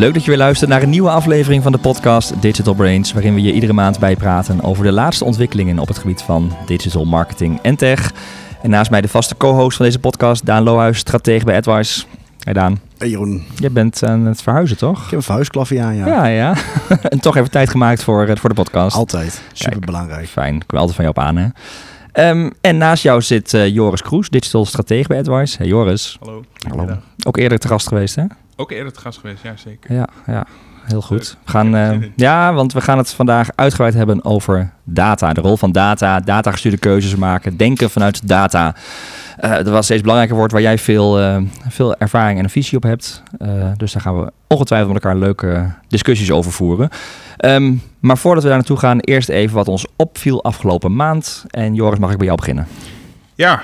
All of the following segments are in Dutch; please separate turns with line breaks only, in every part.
Leuk dat je weer luistert naar een nieuwe aflevering van de podcast Digital Brains, waarin we je iedere maand bijpraten over de laatste ontwikkelingen op het gebied van digital marketing en tech. En naast mij de vaste co-host van deze podcast, Daan Lohuis, stratege bij AdWise. Hey Daan.
Hey Jeroen.
Je bent aan het verhuizen, toch?
Ik heb een verhuisklaffie aan, ja.
Ja, ja. en toch even tijd gemaakt voor, eh, voor de podcast.
Altijd. Super belangrijk.
Fijn. Ik ben altijd van je op aan, hè? Um, en naast jou zit uh, Joris Kroes, digital stratege bij AdWise. Hey Joris.
Hallo.
Hallo. Ook eerder te gast geweest, hè?
Ook eerder te gast geweest, ja zeker.
Ja, ja. Heel goed. We gaan, uh, ja, want we gaan het vandaag uitgebreid hebben over data. De rol van data, datagestuurde keuzes maken, denken vanuit data. Uh, dat was steeds belangrijker wordt waar jij veel, uh, veel ervaring en een visie op hebt. dus daar gaan we ongetwijfeld met elkaar leuke discussies over voeren. Um, maar voordat we daar naartoe gaan, eerst even wat ons opviel afgelopen maand. En Joris, mag ik bij jou beginnen?
Ja,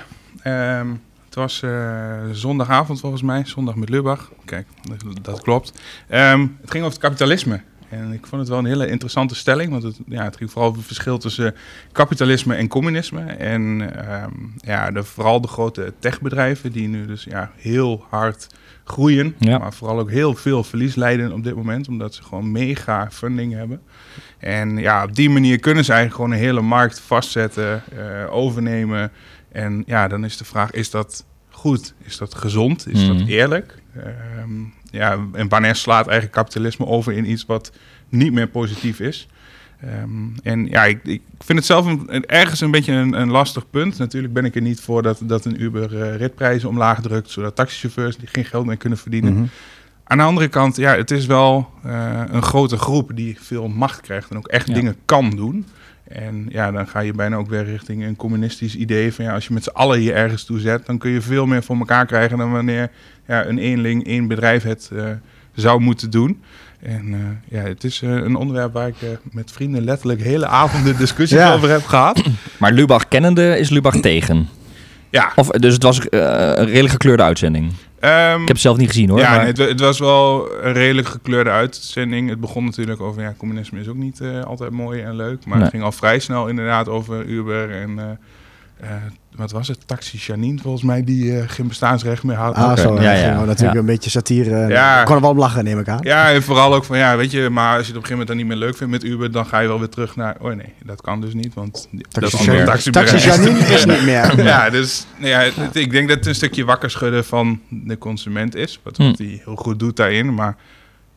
um, het was zondagavond volgens mij, zondag met Lubach. Kijk, dat klopt. Um, het ging over het kapitalisme. En ik vond het wel een hele interessante stelling, want het, ja, het ging vooral over het verschil tussen kapitalisme en communisme. En um, ja, de, vooral de grote techbedrijven die nu dus ja, heel hard groeien, ja. maar vooral ook heel veel verlies leiden op dit moment, omdat ze gewoon mega funding hebben. En ja, op die manier kunnen ze eigenlijk gewoon een hele markt vastzetten, uh, overnemen. En ja, dan is de vraag, is dat goed? Is dat gezond? Is dat eerlijk? Um, ja, en wanneer slaat eigenlijk kapitalisme over in iets wat niet meer positief is? Um, en ja, ik, ik, vind het zelf een, ergens een beetje een, een, lastig punt. Natuurlijk ben ik er niet voor dat, dat een Uber uh, ritprijzen omlaag drukt, zodat taxichauffeurs die geen geld meer kunnen verdienen. Mm -hmm. Aan de andere kant, ja, het is wel uh, een grote groep die veel macht krijgt en ook echt ja. dingen kan doen. En ja, dan ga je bijna ook weer richting een communistisch idee van ja, als je met z'n allen hier ergens toe zet, dan kun je veel meer voor elkaar krijgen dan wanneer ja, een eenling, één bedrijf het uh, zou moeten doen. En uh, ja, het is uh, een onderwerp waar ik met vrienden letterlijk hele avonden discussies ja. over heb gehad.
Maar Lubach kennende is Lubach tegen.
Ja.
Of, dus het was een redelijk gekleurde uitzending.
Um,
ik heb het zelf niet gezien hoor.
Ja,
maar...
nee, het, het, was wel een redelijk gekleurde uitzending. Het begon natuurlijk over, ja, communisme is ook niet uh, altijd mooi en leuk. Maar nee. het ging al vrij snel inderdaad over Uber en... Uh, uh, wat was het? Taxi Janine, volgens mij, die uh, geen bestaansrecht meer had.
Ah, okay. zo. Ja, ja. natuurlijk ja. een beetje satire. Ja. Ik kon er wel om lachen, neem ik aan.
Ja, en vooral ook van, ja, weet je, maar als je het op een gegeven moment dan niet meer leuk vindt met Uber, dan ga je wel weer terug naar, oh nee, dat kan dus niet, want
taxi
dat is
taxi, taxi Janine is niet meer.
ja, dus ja, ja. Het, ik denk dat het een stukje wakker schudden van de consument is, wat hij hm. heel goed doet daarin, maar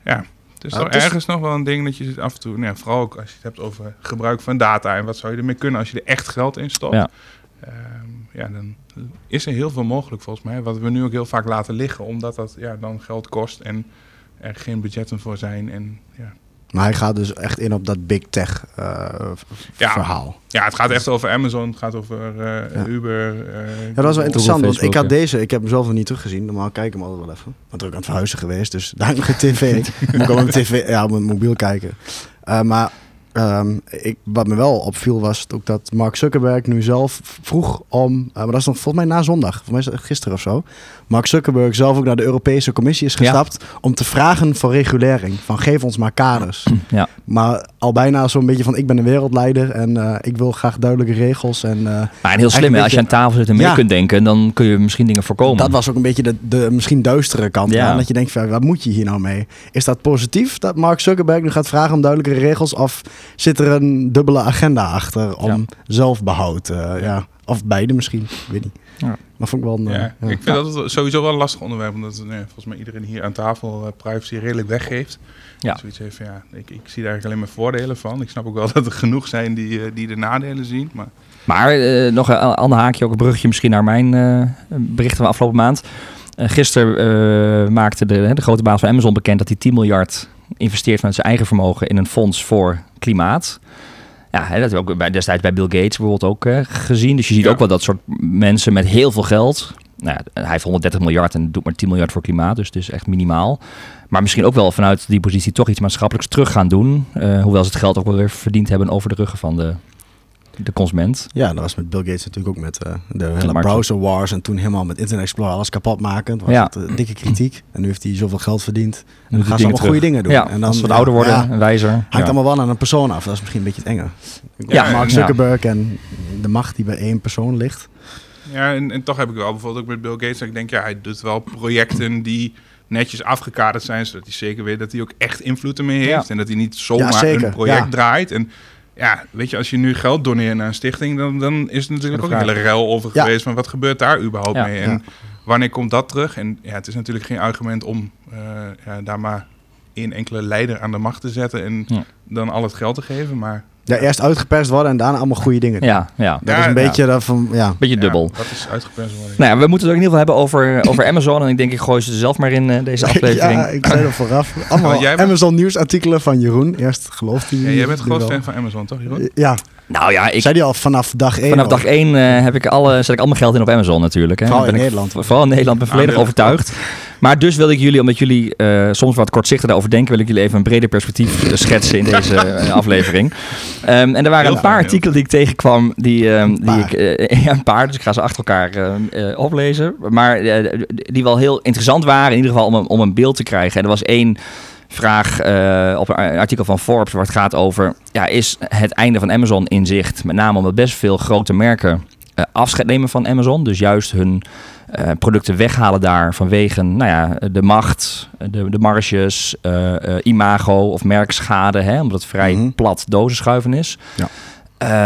ja... Het is nou, ergens nog wel een ding dat je af en toe, nou, vooral ook als je het hebt over gebruik van data en wat zou je ermee kunnen als je er echt geld in stopt.
Ja.
Um, ja, dan is er heel veel mogelijk volgens mij. Wat we nu ook heel vaak laten liggen, omdat dat ja, dan geld kost en er geen budgetten voor zijn. En, ja.
Maar hij gaat dus echt in op dat big tech uh,
ja,
verhaal.
Ja, het gaat echt over Amazon, het gaat over uh, ja. Uber. Uh,
ja, dat was wel interessant, want ik had deze, ik heb hem zelf nog niet teruggezien. Normaal kijk ik hem altijd wel even. Want ook aan het verhuizen geweest, dus daar heb ik mijn tv. moet ik op mijn tv, ja, op mijn mobiel kijken. Maar Um, ik, wat me wel opviel was ook dat Mark Zuckerberg nu zelf vroeg om, uh, maar dat is nog volgens mij na zondag, volgens mij gisteren of zo. Mark Zuckerberg zelf ook naar de Europese Commissie is gestapt ja. om te vragen voor regulering. Van geef ons maar kaders.
Ja.
Maar al bijna zo'n beetje van ik ben een wereldleider en uh, ik wil graag duidelijke regels. En, uh,
maar en heel slim, beetje, als je aan tafel zit en mee ja. kunt denken, dan kun je misschien dingen voorkomen.
Dat was ook een beetje de, de misschien duistere kant ja. aan. Dat je denkt, van, wat moet je hier nou mee? Is dat positief dat Mark Zuckerberg nu gaat vragen om duidelijke regels? Of zit er een dubbele agenda achter om ja. zelfbehoud? Uh, ja. Of beide misschien, weet niet.
Ja.
Maar vond ik wel een,
ja,
ja.
Ik vind dat het sowieso wel een lastig onderwerp, omdat nee, volgens mij iedereen hier aan tafel uh, privacy redelijk weggeeft.
Ja.
Zoiets heeft ja, ik, ik zie daar eigenlijk alleen maar voordelen van. Ik snap ook wel dat er genoeg zijn die, uh, die de nadelen zien. Maar,
maar uh, nog een ander haakje, ook een brugje misschien naar mijn berichten van afgelopen maand. Gisteren maakte de, de grote baas van Amazon bekend dat hij 10 miljard investeert vanuit zijn eigen vermogen in een fonds voor klimaat. Ja, dat heb ik ook bij, destijds bij Bill Gates bijvoorbeeld ook uh, gezien. Dus je ziet ja. ook wel dat soort mensen met heel veel geld. Nou hij heeft 130 miljard en doet maar 10 miljard voor klimaat, dus het is echt minimaal. Maar misschien ook wel vanuit die positie toch iets maatschappelijks terug gaan doen. Uh, hoewel ze het geld ook wel weer verdiend hebben over de ruggen van de, de consument.
Ja, dat was met Bill Gates natuurlijk ook met uh, de hele browser wars en toen helemaal met Internet Explorer alles kapot maken. Dat was
ja.
het, uh, dikke kritiek. En nu heeft hij zoveel geld verdiend. En dan gaan ze allemaal goede dingen doen.
Ja,
en dan,
als we ouder worden ja, en wijzer.
Hangt
ja.
allemaal wel aan een persoon af. Dat is misschien een beetje het enge.
Ja,
Mark Zuckerberg en de macht die bij één persoon ligt.
Ja, en, en toch heb ik wel bijvoorbeeld ook met Bill Gates. Dat ik denk, ja, hij doet wel projecten die netjes afgekaderd zijn, zodat hij zeker weet dat hij ook echt invloed ermee heeft. En dat hij niet zomaar een project draait. En ja, weet je, als je nu geld doneert naar een stichting, dan, dan is het natuurlijk ook een hele rel over geweest van wat gebeurt daar überhaupt mee. En wanneer komt dat terug? En ja, het is natuurlijk geen argument om uh, ja, daar maar één enkele leider aan de macht te zetten en dan al het geld te geven. Maar
ja, eerst uitgeperst worden en daarna allemaal goede dingen.
Ja, ja.
Dat is een beetje dat van, ja.
Beetje dubbel.
dat is uitgeperst worden.
Nou ja, we moeten het ook in ieder geval hebben over, over Amazon. En ik denk, ik gooi ze er zelf maar in uh, deze aflevering.
ja, ik zei er vooraf. Allemaal Amazon nieuwsartikelen van Jeroen. Eerst gelooft hij.
Ja, jij bent groot fan van Amazon, toch Jeroen?
Ja.
Nou ja, ik...
Zei die al vanaf dag 1
Vanaf dag 1 uh, heb ik alle, zet ik al mijn geld in op Amazon natuurlijk. Hè.
Vooral in Nederland.
Vooral in Nederland, ben volledig overtuigd. Maar dus wil ik jullie, omdat jullie uh, soms wat kortzichtig daarover denken, wil ik jullie even een breder perspectief schetsen in deze uh, aflevering. Um, en er waren een paar artikelen die ik tegenkwam, die, um, die ik, uh, ja, een paar, dus ik ga ze achter elkaar oplezen. Maar die wel heel interessant waren, in ieder geval om, een, om een beeld te krijgen. En er was één vraag uh, op een artikel van Forbes waar het gaat over... Ja, is het einde van Amazon in zicht? Met name omdat best veel grote merken uh, afscheid nemen van Amazon. Dus juist hun uh, producten weghalen daar vanwege nou ja, de macht, de, de marges, imago of merkschade. Hè, omdat het vrij mm plat dozenschuiven is. Ja.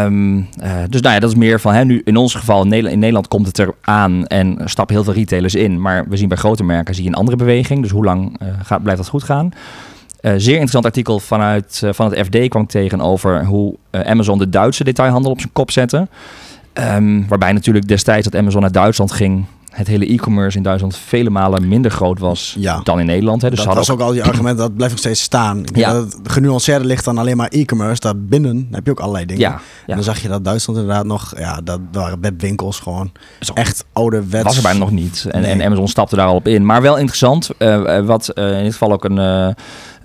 Um, uh, dus nou ja, dat is meer van, hè, nu in ons geval in Nederland, in Nederland komt het er aan en stappen heel veel retailers in. Maar we zien bij grote merken zie je een andere beweging. Dus hoe lang gaat, blijft dat goed gaan? Uh, zeer interessant artikel vanuit van het FD kwam ik tegen over hoe Amazon de Duitse detailhandel op zijn kop zette. Um, waarbij natuurlijk destijds dat Amazon naar Duitsland ging, het hele e-commerce in Duitsland vele malen minder groot was dan in Nederland. Hè.
Dus dat was ook al die argument, dat blijft nog steeds staan. Ja. Dat het genuanceerder ligt dan alleen maar e-commerce. Daarbinnen heb je ook allerlei dingen. Ja, En dan zag je dat Duitsland inderdaad nog, ja, dat waren webwinkels gewoon echt ouderwets.
Was er bijna nog niet. En, en Amazon stapte daar al op in. Maar wel interessant, uh, wat uh, in dit geval ook een... Uh,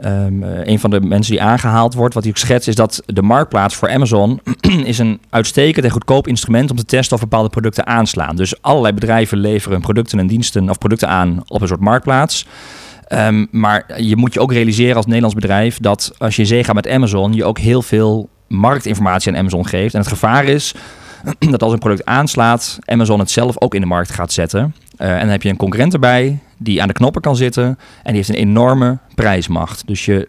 Um, een van de mensen die aangehaald wordt, wat hij ook schetst, is dat de marktplaats voor Amazon is een uitstekend en goedkoop instrument om te testen of bepaalde producten aanslaan. Dus allerlei bedrijven leveren producten en diensten of producten aan op een soort marktplaats. Um, maar je moet je ook realiseren als Nederlands bedrijf dat als je zee gaat met Amazon, je ook heel veel marktinformatie aan Amazon geeft. En het gevaar is dat als een product aanslaat, Amazon het zelf ook in de markt gaat zetten. Uh, en dan heb je een concurrent erbij die aan de knoppen kan zitten en die heeft een enorme prijsmacht. Dus je,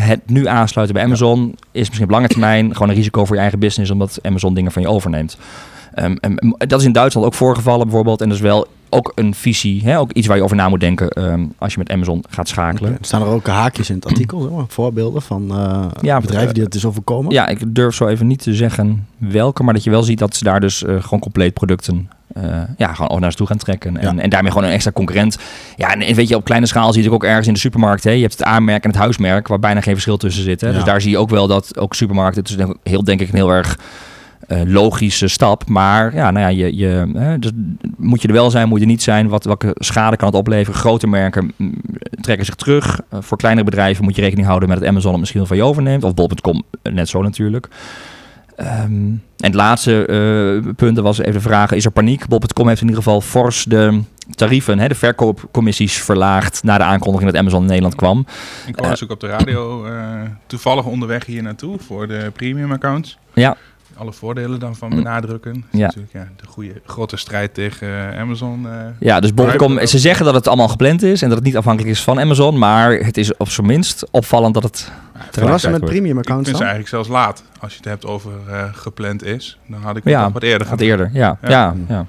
het nu aansluiten bij Amazon is misschien op lange termijn gewoon een risico voor je eigen business, omdat Amazon dingen van je overneemt. Um, dat is in Duitsland ook voorgevallen bijvoorbeeld. En dat is wel ook een visie, hè, ook iets waar je over na moet denken um, als je met Amazon gaat schakelen. Okay.
Staan er ook haakjes in het artikel, zeg voorbeelden van uh, ja, bedrijven die het is overkomen?
Ja, ik durf zo even niet te zeggen welke, maar dat je wel ziet dat ze daar dus uh, gewoon compleet producten uh, ja, gewoon naar ze toe gaan trekken. En, ja. en daarmee gewoon een extra concurrent. Ja, en weet je, op kleine schaal zie je het ook ergens in de supermarkt. Hè. Je hebt het aanmerk en het huismerk, waar bijna geen verschil tussen zit. Hè. Ja. Dus daar zie je ook wel dat ook supermarkten, het is heel denk ik een heel erg uh, logische stap. Maar ja, nou ja, je, je, hè, dus moet je er wel zijn, moet je er niet zijn. Wat, welke schade kan het opleveren? Grote merken mm, trekken zich terug. Uh, voor kleinere bedrijven moet je rekening houden met het Amazon het misschien van je overneemt. Of bol.com net zo natuurlijk. Um, en het laatste uh, punt was even de vraag, is er paniek? Bol.com heeft in ieder geval fors de tarieven, hè, de verkoopcommissies verlaagd na de aankondiging dat Amazon in Nederland kwam.
Ik kwam dus ook op de radio toevallig onderweg hier naartoe voor de premium accounts.
Ja
alle voordelen dan van mm. benadrukken. ja. natuurlijk ja, de goede grote strijd tegen uh, Amazon. Uh,
ja, dus Bol.com, ze zeggen dat het allemaal gepland is en dat het niet afhankelijk is van Amazon, maar het is op zijn minst opvallend dat het.
Ja, was met premium accounts
dan? eigenlijk zelfs laat. Als je het hebt over uh, gepland is, dan had ik het ja, wat eerder
gehad. eerder, ja. ja. ja, ja.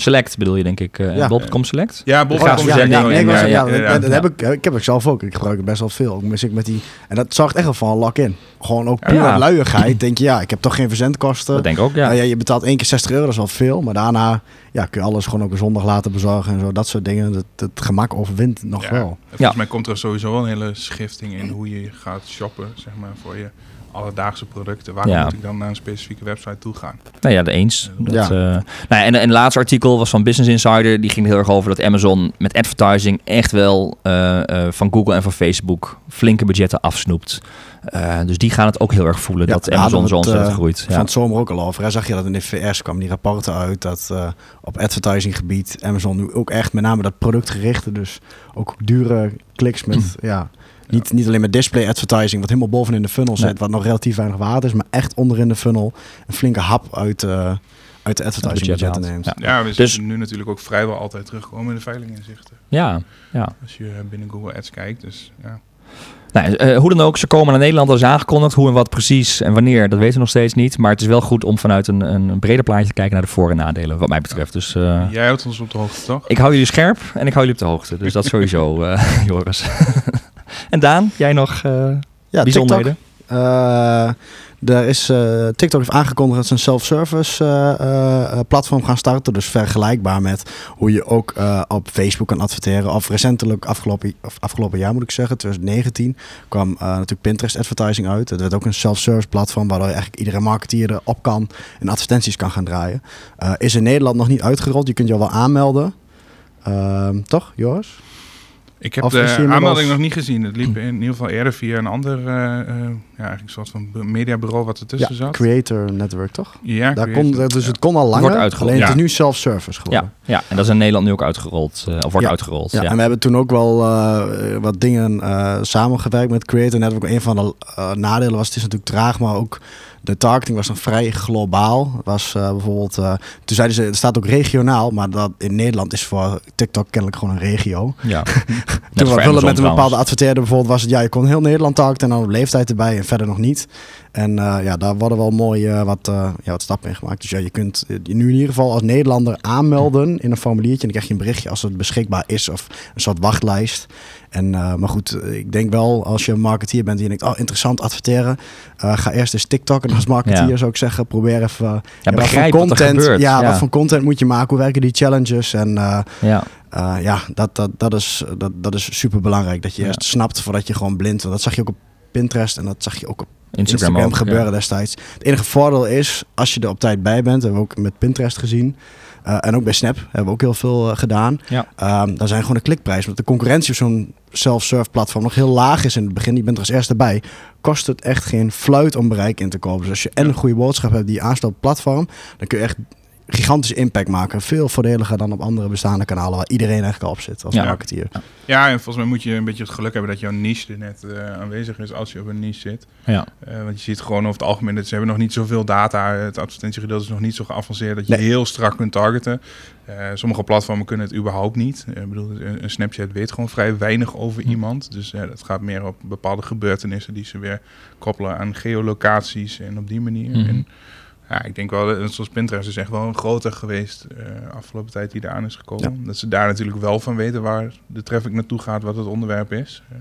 Select bedoel je, denk ik. Uh, ja. Bol.com Select?
Ja, Bol.com
ja, ja, nee, ja, ja, ja, dat heb ik, ik heb ik zelf ook. Ik gebruik het best wel veel. Mis ik met die, en dat zorgt echt wel van lock-in. Gewoon ook puur ja. luiigheid. Denk je, ja, ik heb toch geen verzendkosten.
Dat denk ik ook, ja.
Uh, ja je betaalt één keer 60 euro, dat is wel veel. Maar daarna ja, kun je alles gewoon ook een zondag laten bezorgen en zo. Dat soort dingen. Het, het gemak overwint nog wel.
Volgens mij komt er sowieso wel een hele schifting in hoe je gaat shoppen, zeg maar, voor je alledaagse producten. Waar ja. moet ik dan naar een specifieke website toe gaan?
Nou ja, de eens. Dat, ja. Uh, nou ja, en, en het laatste artikel was van Business Insider. Die ging heel erg over dat Amazon met advertising echt wel uh, uh, van Google en van Facebook flinke budgetten afsnoept. Dus die gaan het ook heel erg voelen ja, dat Amazon zo ontzettend groeit.
Van het zomer ook al over. Hij zag je dat in de VS kwam die rapporten uit dat op advertising gebied Amazon nu ook echt met name dat productgerichte, dus ook dure kliks met ja niet, niet alleen met display advertising, wat helemaal bovenin de funnel zit, wat nog relatief weinig waard is, maar echt onderin de funnel een flinke hap uit, uh, uit de advertising budgetten neemt.
Ja, ja we dus, nu natuurlijk ook vrijwel altijd terugkomen in de veilinginzichten.
Ja, ja.
Als je binnen Google Ads kijkt, dus ja.
Nou, uh, hoe dan ook, ze komen naar Nederland als aangekondigd. Hoe en wat precies en wanneer, dat weten we nog steeds niet. Maar het is wel goed om vanuit een, een breder plaatje te kijken naar de voor- en nadelen, wat mij betreft. Dus, uh,
Jij houdt ons op de hoogte, toch?
Ik hou jullie scherp en ik hou jullie op de hoogte. Dus dat sowieso, uh, Joris. en Daan, jij nog ja, bijzonderheden?
Er is, uh, TikTok heeft aangekondigd dat ze een self-service uh, uh, platform gaan starten. Dus vergelijkbaar met hoe je ook op Facebook kan adverteren. Of recentelijk, afgelopen, of afgelopen jaar moet ik zeggen, 2019, kwam natuurlijk Pinterest advertising uit. Het werd ook een self-service platform waardoor je eigenlijk iedere marketeer erop kan en advertenties kan gaan draaien. is in Nederland nog niet uitgerold. Je kunt je wel aanmelden. Ehm, toch, Joris?
Ik heb de aanmelding nog niet gezien. Het liep in ieder geval eerder via een ander, uh, ja, eigenlijk een soort van mediabureau wat ertussen
ja,
zat.
Creator Network, toch?
Ja,
Daar kon, dus het kon al langer, het alleen het is nu self-service geworden.
Ja, ja, en dat is in Nederland nu ook uitgerold, uh, of wordt uitgerold.
Ja. en we hebben toen ook wel uh, wat dingen samengewerkt met Creator Network. Een van de nadelen was, het is natuurlijk traag, maar ook de targeting was dan vrij globaal. Was uh, bijvoorbeeld, uh, toen zeiden ze, het staat ook regionaal, maar dat in Nederland is voor TikTok kennelijk gewoon een regio.
Ja.
toen we willen met een bepaalde adverteerder bijvoorbeeld, was het ja, je kon heel Nederland targeten en dan op leeftijd erbij en verder nog niet. En uh, ja, daar worden wel mooi wat, ja, wat stappen in gemaakt. Dus ja, je kunt je nu in ieder geval als Nederlander aanmelden in een formuliertje. En dan krijg je een berichtje als het beschikbaar is of een soort wachtlijst. En, uh, maar goed, ik denk wel als je een marketeer bent en je denkt, oh interessant adverteren, uh, ga eerst eens TikTok en als marketeer ja. zou ik zeggen, probeer even
ja, wat voor content,
ja, ja, wat voor content moet je maken, hoe werken die challenges? En ja, ja dat, dat, dat, is, dat, dat is super belangrijk dat je eerst snapt voordat je gewoon blind, want dat zag je ook op Pinterest en dat zag je ook op Instagram, Instagram gebeuren destijds. Het enige voordeel is, als je er op tijd bij bent, hebben we ook met Pinterest gezien, uh, en ook bij Snap hebben we ook heel veel uh, gedaan.
Ja.
Um, dan zijn gewoon de klikprijs. Want de concurrentie op zo'n self-serve platform nog heel laag is in het begin. Je bent er als eerste bij. Kost het echt geen fluit om bereik in te kopen. Dus als je en een goede boodschap hebt die aansluit op platform, dan kun je echt gigantische impact maken. Veel voordeliger dan op andere bestaande kanalen waar iedereen eigenlijk al op zit als
ja.
marketeer.
Ja, en volgens mij moet je een beetje het geluk hebben dat jouw niche er net uh, aanwezig is als je op een niche zit.
Ja.
Uh, want je ziet gewoon over het algemeen dat ze hebben nog niet zoveel data. Het advertentiegedeelte is nog niet zo geavanceerd dat je nee. heel strak kunt targeten. Uh, sommige platformen kunnen het überhaupt niet. Ik bedoel, een Snapchat weet gewoon vrij weinig over hm. iemand. Dus dat gaat meer op bepaalde gebeurtenissen die ze weer koppelen aan geolocaties en op die manier.
Hm.
En, ja, ik denk wel, zoals Pinterest is echt wel een groter geweest uh, afgelopen tijd die eraan is gekomen. Ja. Dat ze daar natuurlijk wel van weten waar de traffic naartoe gaat, wat het onderwerp is. Uh,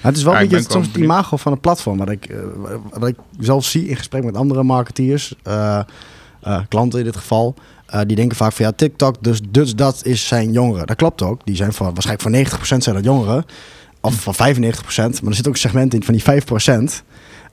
het is wel een beetje soms het imago van een platform, wat ik, uh, wat ik zelf zie in gesprek met andere marketeers, klanten in dit geval. die denken vaak van ja, TikTok, dus, dus dat is zijn jongeren. Dat klopt ook. Die zijn voor, waarschijnlijk voor 90% zijn dat jongeren. Of van 95%. Maar er zit ook een segment in van die 5%.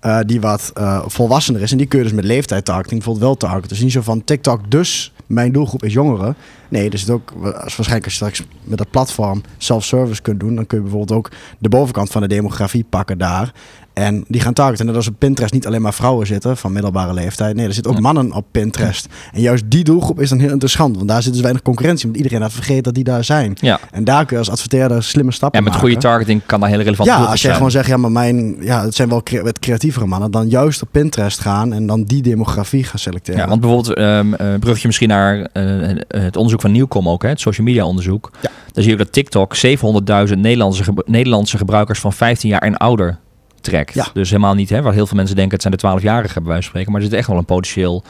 Uh, die wat uh, volwassener is. En die kun je dus met leeftijd targeting bijvoorbeeld wel targeten. Dus niet zo van TikTok, dus mijn doelgroep is jongeren. Nee, er zit ook, als waarschijnlijk als je straks met dat platform self-service kunt doen, dan kun je bijvoorbeeld ook de bovenkant van de demografie pakken daar. En die gaan targeten. En dat is op Pinterest niet alleen maar vrouwen zitten van middelbare leeftijd. Nee, er zitten ook mannen op Pinterest. En juist die doelgroep is dan heel interessant. Want daar zit dus weinig concurrentie. Want iedereen had vergeten dat die daar zijn.
Ja.
En daar kun je als adverteerder slimme stappen
maken.
Ja,
met goede targeting kan daar hele relevant
Ja, als je gewoon zegt, ja, maar mijn, ja, het zijn wel cre wat creatievere mannen. Dan juist op Pinterest gaan en dan die demografie gaan selecteren.
Ja, want bijvoorbeeld, um, uh, brugje misschien naar uh, het onderzoek van Nieuwkom ook, hè, het social media onderzoek.
Ja.
Dan zie je dat TikTok 700.000 Nederlandse, Nederlandse gebruikers van 15 jaar en ouder trekt.
Ja.
Dus helemaal niet, hè, waar heel veel mensen denken het zijn de 12-jarigen bij wijze van spreken. Maar er zit echt wel een potentieel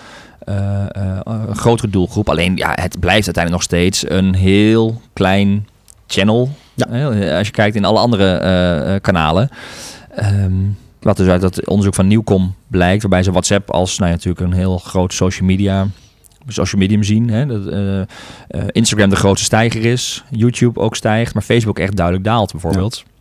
uh, uh, een grotere doelgroep. Alleen ja, het blijft uiteindelijk nog steeds een heel klein channel.
Ja.
Als je kijkt in alle andere uh, kanalen. Um, wat dus uit dat onderzoek van Nieuwkom blijkt, waarbij ze WhatsApp als nou ja, natuurlijk een heel groot social media social medium zien. Hè, dat uh, Instagram de grootste stijger is, YouTube ook stijgt, maar Facebook echt duidelijk daalt bijvoorbeeld.
Ja.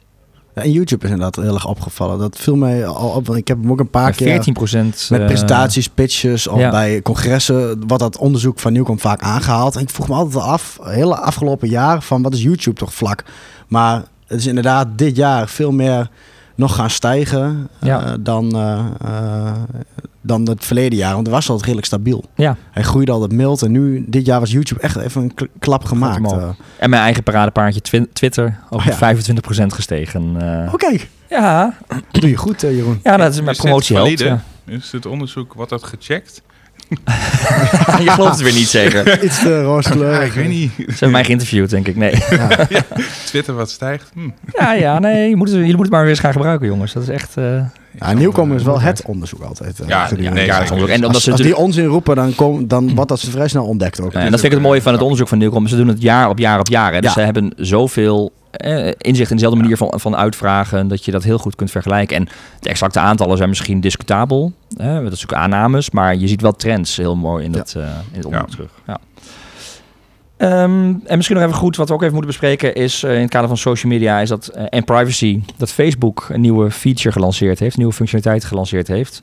En YouTube is inderdaad heel erg opgevallen. Dat viel mij al op, want ik heb hem ook een paar
keer... 14
Met presentaties, pitches, of ja. bij congressen, wat dat onderzoek van Nieuwkom vaak aangehaald. En ik vroeg me altijd af, hele afgelopen jaar, van wat is YouTube toch vlak? Maar het is inderdaad dit jaar veel meer nog gaan stijgen
ja.
uh, dan, uh, uh, dan het verleden jaar. Want het was altijd redelijk stabiel.
Ja.
Hij groeide altijd mild. En nu, dit jaar was YouTube echt even een klap gemaakt.
en mijn eigen paradepaardje twi Twitter ook oh, ja. 25% gestegen.
Oké. Okay.
Ja.
Doe je goed, Jeroen.
Ja, dat is mijn promotie helpt.
Ja. Is het onderzoek, wat dat gecheckt?
je gelooft het weer niet zeker.
Iets te rooskleurig.
ik weet niet.
Ze hebben mij geïnterviewd, denk ik. Nee.
Ja.
Twitter wat stijgt. Hm.
Ja, ja, nee. Je moet het, jullie moeten het maar weer eens gaan gebruiken, jongens. Dat is echt... eh,
Ja, nieuwkomen is wel het onderzoek altijd. eh,
Ja, nee, ja,
soms ook. En omdat
als,
ze
als die onzin roepen, dan, kom, dan wordt dat ze vrij snel ontdekt ook.
en dat vind ik het mooie van het onderzoek van Nieuwkom. Ze doen het jaar op jaar op jaar. Hè. Dus
Ja.
ze hebben zoveel eh, inzicht in dezelfde manier van, van uitvragen... dat je dat heel goed kunt vergelijken. En de exacte aantallen zijn misschien discutabel. Hè. Dat is ook aannames. Maar je ziet wel trends heel mooi in, het, eh, in het onderzoek terug. Ja. Ehm, en misschien nog even goed, wat we ook even moeten bespreken... is eh, in het kader van social media is dat, en privacy... dat Facebook een nieuwe feature gelanceerd heeft. Nieuwe functionaliteit gelanceerd heeft.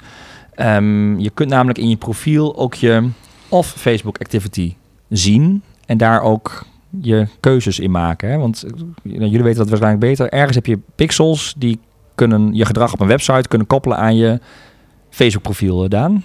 Ehm, je kunt namelijk in je profiel ook je off-Facebook activity zien... en daar ook je keuzes in maken. Want eh, jullie weten dat waarschijnlijk beter. Ergens heb je pixels die kunnen je gedrag op een website kunnen koppelen aan je Facebook-profiel, eh, Daan.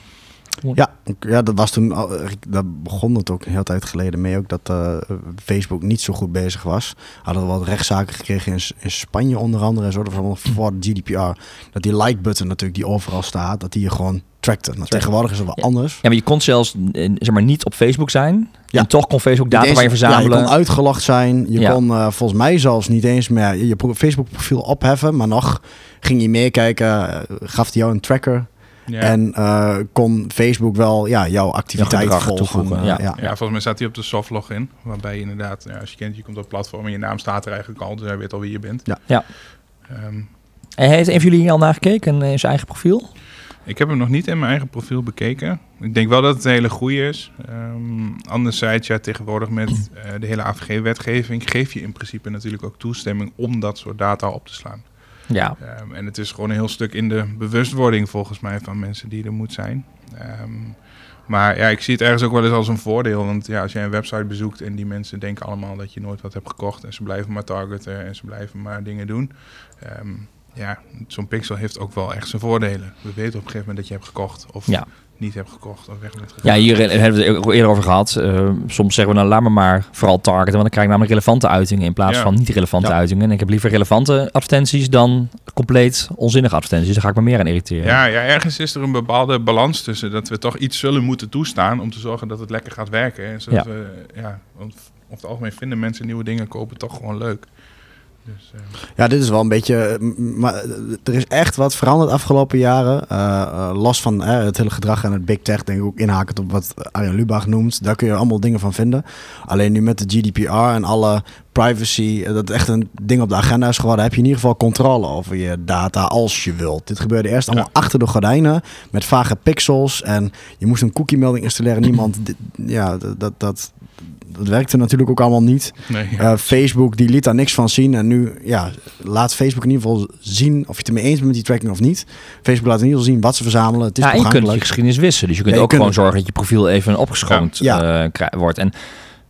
Ja, ja, dat was toen, al- dat begon het ook een hele tijd geleden mee ook, dat eh, Facebook niet zo goed bezig was. Hadden we wat rechtszaken gekregen in, in Spanje onder andere en allemaal voor GDPR. Dat die like-button natuurlijk, die overal staat, dat die je gewoon trackte. Nou, tegenwoordig is het wel
Ja.
anders.
Ja, maar je kon zelfs eh, zeg maar, niet op Facebook zijn.
Ja.
En toch kon Facebook data
Niet
van je
eens-
verzamelen.
Ja, je kon uitgelogd zijn. Je
Ja.
kon eh, volgens mij zelfs niet eens meer je pro- Facebook-profiel opheffen. Maar nog ging je meekijken, eh, gaf hij jou een tracker.
Ja.
En eh, kon Facebook wel ja, jouw activiteit
gedrag
volgen.
toevoegen, ja.
ja.
Ja, volgens mij staat hij op de soft login. Waarbij je inderdaad, ja, als je kent, je komt op het platform en je naam staat er eigenlijk al. Dus hij weet al wie je bent.
Ja.
Ja.
Ehm,
En heeft een van jullie hier al naar gekeken in zijn eigen profiel?
Ik heb hem nog niet in mijn eigen profiel bekeken. Ik denk wel dat het een hele goede is. Ehm anderzijds, ja, tegenwoordig met eh, de hele AVG-wetgeving geef je in principe natuurlijk ook toestemming om dat soort data op te slaan.
Ja.
Ehm, en het is gewoon een heel stuk in de bewustwording volgens mij van mensen die er moet zijn. Ehm, maar ja, ik zie het ergens ook wel eens als een voordeel. Want ja, als jij een website bezoekt en die mensen denken allemaal dat je nooit wat hebt gekocht. En ze blijven maar targeten en ze blijven maar dingen doen. Ehm, ja, zo'n pixel heeft ook wel echt zijn voordelen. We weten op een gegeven moment dat je hebt gekocht of
Ja.
niet hebt gekocht of weg bent gegaan.
Ja, hier hebben we het ook eerder over gehad. Eh, soms zeggen we dan laat me maar vooral targeten, want dan krijg ik namelijk relevante uitingen in plaats
Ja.
van niet relevante
Ja.
uitingen. En ik heb liever relevante advertenties dan compleet onzinnige advertenties. Daar ga ik me meer aan irriteren.
Ja, ja, ergens is er een bepaalde balans tussen dat we toch iets zullen moeten toestaan om te zorgen dat het lekker gaat werken. En zodat
Ja.
we, ja, want over het algemeen vinden mensen nieuwe dingen kopen toch gewoon leuk. Dus, eh,
Ja, dit is wel een beetje. eh, Maar eh, er is echt wat veranderd de afgelopen jaren. Eh, los van het hele gedrag en het big tech, denk ik ook inhakend op wat Arjen Lubach noemt. Daar kun je allemaal dingen van vinden. Alleen nu met de GDPR en alle privacy, dat echt een ding op de agenda is geworden, heb je in ieder geval controle over je data als je wilt. Dit gebeurde eerst allemaal achter de gordijnen met vage pixels en je moest een cookie melding installeren. Niemand, ja, dat, dat, dat, werkte natuurlijk ook allemaal niet.
nee, ja.
Eh, Facebook die liet daar niks van zien. En nu ja, laat Facebook in ieder geval zien of je het ermee eens bent met die tracking of niet. Facebook laat in ieder geval zien wat ze verzamelen. Het is
Ja, en je kunt je geschiedenis wissen. Dus je kunt
Ja, je
ook
kunt
gewoon
het-
zorgen dat je profiel even opgeschoond
Ja.
eh, wordt. En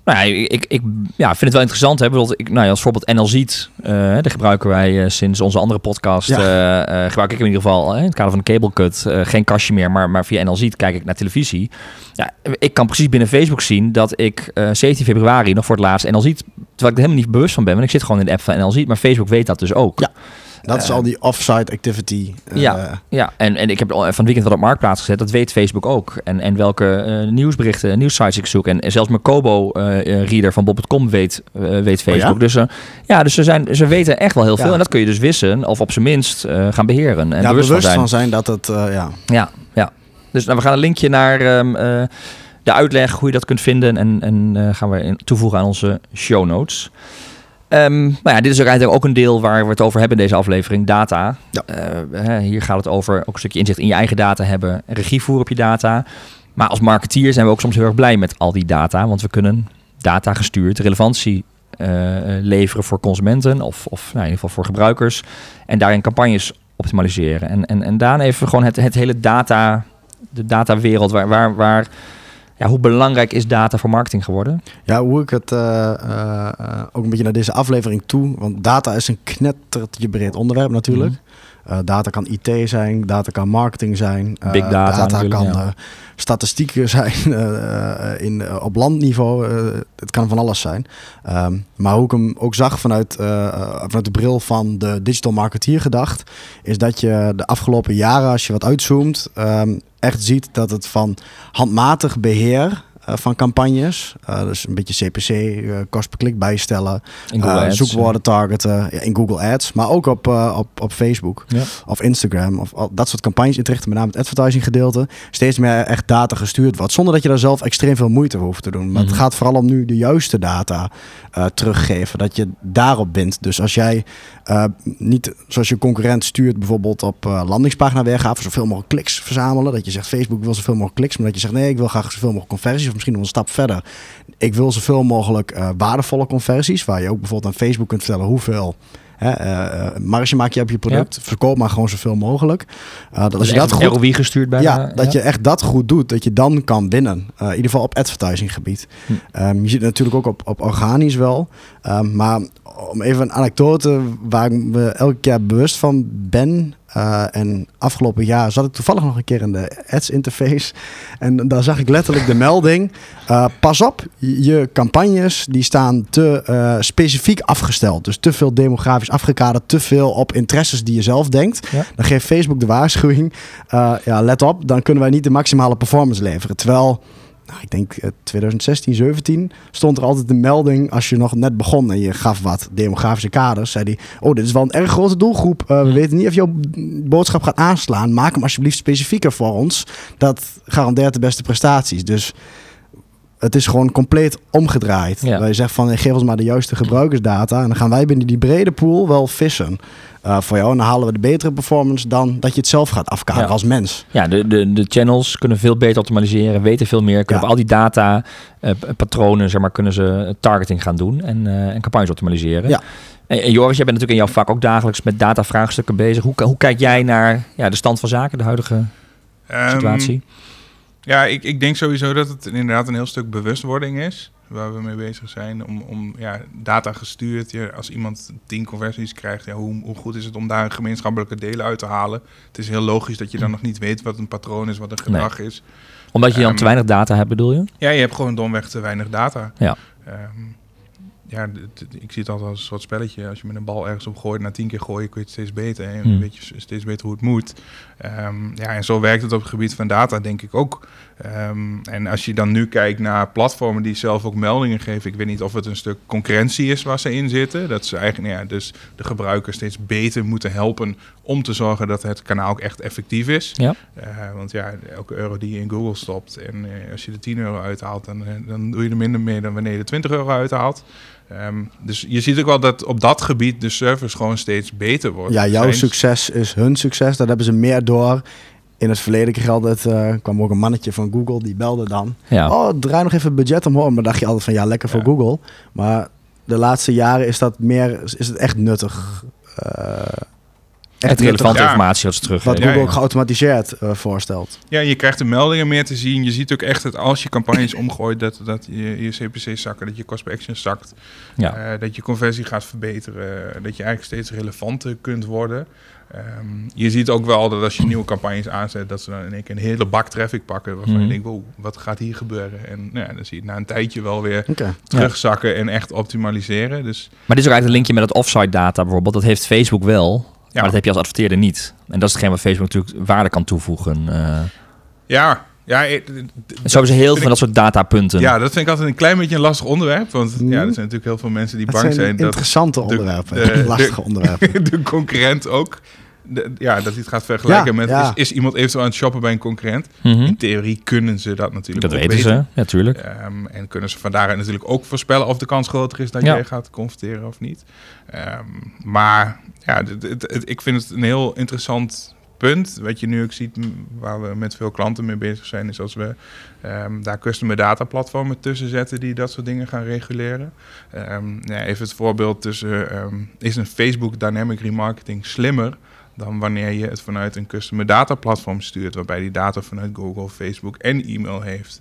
nou ja, ik, ik ja, vind het wel interessant. Hè? Bijvoorbeeld, ik, nou ja, als voorbeeld NL Ziet, eh daar gebruiken wij eh, sinds onze andere podcast.
Ja.
eh, eh, gebruik ik in ieder geval in het kader van de cable cut. geen kastje meer, maar, maar via NL Ziet kijk ik naar televisie. Ja, ik kan precies binnen Facebook zien dat ik eh 17 februari nog voor het laatst NL Ziet, terwijl ik er helemaal niet bewust van ben, want ik zit gewoon in de app van NL Ziet, maar Facebook weet dat dus ook.
Ja. Dat is
Eh,
al die offsite activity. eh,
Ja. Ja, en, en ik heb van het weekend wat op Marktplaats gezet. Dat weet Facebook ook. En, en welke eh, nieuwsberichten, nieuwsites ik zoek. En, en zelfs mijn Kobo-reader van Bob.com weet, weet Facebook.
ja?
Dus, ja, dus ze, zijn, ze weten echt wel heel veel. En dat kun je dus wissen. Of op zijn minst gaan beheren. En
ja,
bewust,
bewust
van
van
zijn.
dat het, ja.
Ja, ja. Dus nou, we gaan een linkje naar ehm, eh, de uitleg hoe je dat kunt vinden. En, en eh, gaan we in- toevoegen aan onze show notes. Ehm, nou ja, dit is ook eigenlijk ook een deel waar we het over hebben in deze aflevering. Data.
Ja.
Eh, hier gaat het over ook een stukje inzicht in je eigen data hebben. Regie voeren op je data. Maar als marketeer zijn we ook soms heel erg blij met al die data. Want we kunnen data gestuurd relevantie eh, leveren voor consumenten. Of, of nou, in ieder geval voor gebruikers. En daarin campagnes optimaliseren. En, en, en daarna even gewoon het, het hele data, de datawereld, waar, waar, waar, ja, hoe belangrijk is data voor marketing geworden?
ja, hoe ik het eh, eh, eh, ook een beetje naar deze aflevering toe. Want data is een knettertje breed onderwerp natuurlijk. Uh, data kan IT zijn, data kan marketing zijn.
Uh, Big data,
data kan ja. statistieken zijn in, op landniveau. het kan van alles zijn. Um, maar hoe ik hem ook zag vanuit, vanuit de bril van de digital marketeer gedacht, is dat je de afgelopen jaren, als je wat uitzoomt, um, echt ziet dat het van handmatig beheer van campagnes. Dus een beetje CPC, eh, kost per klik bijstellen. zoekwoorden targeten in Google Ads. Maar ook op, op, op Facebook ja. of Instagram. Of al, dat soort campagnes inrichten, met name het advertising gedeelte. Steeds meer echt data gestuurd wordt. Zonder dat je daar zelf extreem veel moeite voor hoeft te doen. Maar het mhm. gaat vooral om nu de juiste data teruggeven. Dat je daarop bent. Dus als jij niet zoals je concurrent stuurt bijvoorbeeld op landingspagina weergave. Zoveel mogelijk kliks verzamelen. Dat je zegt Facebook wil zoveel mogelijk kliks. Maar dat je zegt nee ik wil graag zoveel mogelijk conversies misschien nog een stap verder. Ik wil zoveel mogelijk uh, waardevolle conversies, waar je ook bijvoorbeeld aan Facebook kunt vertellen hoeveel Hè, uh, marge maak je op je product. Verkoop maar gewoon zoveel mogelijk.
Uh, dat als je dat goed ROI gestuurd bij.
Ja, dat je echt dat goed doet, dat je dan kan winnen. Uh, in ieder geval op advertising gebied. Hm. Um, je ziet het natuurlijk ook op, op organisch wel. Um, maar om even een anekdote waar ik me elke keer bewust van ben. Uh, en afgelopen jaar zat ik toevallig nog een keer in de ads interface. En daar zag ik letterlijk de melding. Uh, pas op, je campagnes die staan te uh, specifiek afgesteld. Dus te veel demografisch afgekaderd. Te veel op interesses die je zelf denkt. Ja. Dan geeft Facebook de waarschuwing. ja, let op, dan kunnen wij niet de maximale performance leveren. Terwijl nou, ik denk 2016, eh, 17, stond er altijd een melding als je nog net begon en je gaf wat demografische kaders. Zei hij, oh, dit is wel een erg grote doelgroep. Uh, we weten niet of jouw boodschap gaat aanslaan. Maak hem alsjeblieft specifieker voor ons. Dat garandeert de beste prestaties. Dus het is gewoon compleet omgedraaid. Ja. Waar je zegt van, geef ons maar de juiste gebruikersdata. En dan gaan wij binnen die brede pool wel vissen. Uh, voor jou. En dan halen we de betere performance dan dat je het zelf gaat afkaderen als mens.
Ja, de, de, de channels kunnen veel beter optimaliseren, weten veel meer. Kunnen op al die data, uh, patronen, zeg maar, kunnen ze targeting gaan doen en, uh, en campagnes optimaliseren. Ja. En, en, Joris, jij bent natuurlijk in jouw vak ook dagelijks met data-vraagstukken bezig. Hoe, hoe kijk jij naar ja, de stand van zaken, de huidige um, situatie?
Ja, ik, ik denk sowieso dat het inderdaad een heel stuk bewustwording is waar we mee bezig zijn. Om, om ja, data gestuurd. Ja, als iemand tien conversies krijgt, ja, hoe, hoe goed is het om daar een gemeenschappelijke delen uit te halen? Het is heel logisch dat je dan nog niet weet wat een patroon is, wat een gedrag is.
Omdat je dan um, te weinig data hebt, bedoel je?
Ja, je hebt gewoon domweg te weinig data. Ja. Um, ja, ik zie het altijd als een soort spelletje. Als je met een bal ergens op gooit, na tien keer gooien, kun je het steeds beter. En hmm. weet je steeds beter hoe het moet. Um, ja, en zo werkt het op het gebied van data, denk ik ook. Um, en als je dan nu kijkt naar platformen die zelf ook meldingen geven, ik weet niet of het een stuk concurrentie is waar ze in zitten. Dat ze eigenlijk, nou ja, dus de gebruikers steeds beter moeten helpen om te zorgen dat het kanaal ook echt effectief is. Ja. Uh, want ja, elke euro die je in Google stopt en uh, als je er 10 euro uithaalt, dan, uh, dan doe je er minder mee dan wanneer je er 20 euro uithaalt. Um, dus je ziet ook wel dat op dat gebied de service gewoon steeds beter wordt.
Ja, jouw succes is hun succes. Dat hebben ze meer door. In het verleden kreeg altijd, uh, kwam ook een mannetje van Google, die belde dan. Ja. Oh, draai nog even budget omhoog. Maar dacht je altijd van, ja, lekker voor Google. Maar de laatste jaren is dat meer, is het echt nuttig. Uh,
echt relevante informatie als terug.
Wat Google ook geautomatiseerd uh, voorstelt.
Ja, je krijgt de meldingen meer te zien. Je ziet ook echt dat als je campagnes omgooit, dat, dat je, je CPC zakken, dat je cost per action zakt. Ja. Uh, dat je conversie gaat verbeteren. Dat je eigenlijk steeds relevanter kunt worden. Um, je ziet ook wel dat als je nieuwe campagnes aanzet, dat ze dan in één keer een hele bak traffic pakken. Waarvan mm. je denkt, wow, wat gaat hier gebeuren? En nou ja, dan zie je na een tijdje wel weer okay. terugzakken ja. en echt optimaliseren. Dus,
maar dit is ook eigenlijk een linkje met het offsite data bijvoorbeeld. Dat heeft Facebook wel. Ja. Maar dat heb je als adverteerder niet. En dat is hetgeen wat Facebook natuurlijk waarde kan toevoegen. Uh.
Ja, ja,
zo hebben ze heel veel van dat soort datapunten.
Ja, dat vind ik altijd een klein beetje een lastig onderwerp. Want ja, er zijn natuurlijk heel veel mensen die bang zijn.
dat interessante onderwerpen, lastige onderwerpen.
De concurrent ook. Ja, dat hij het gaat vergelijken met... Is, is, iemand eventueel aan het shoppen bij een concurrent? Mm -hmm. In theorie kunnen ze dat natuurlijk
Dat weten, ze, natuurlijk.
Um, en kunnen ze van daaruit natuurlijk ook voorspellen... of de kans groter is dat ja. jij gaat confronteren of niet. Um, maar ja, ik vind het een heel interessant punt. Wat je nu ook ziet, waar we met veel klanten mee bezig zijn, is als we um, daar customer data platformen tussen zetten die dat soort dingen gaan reguleren. Um, ja, even het voorbeeld tussen, um, is een Facebook Dynamic Remarketing slimmer dan wanneer je het vanuit een customer data platform stuurt, waarbij die data vanuit Google, Facebook en e-mail heeft.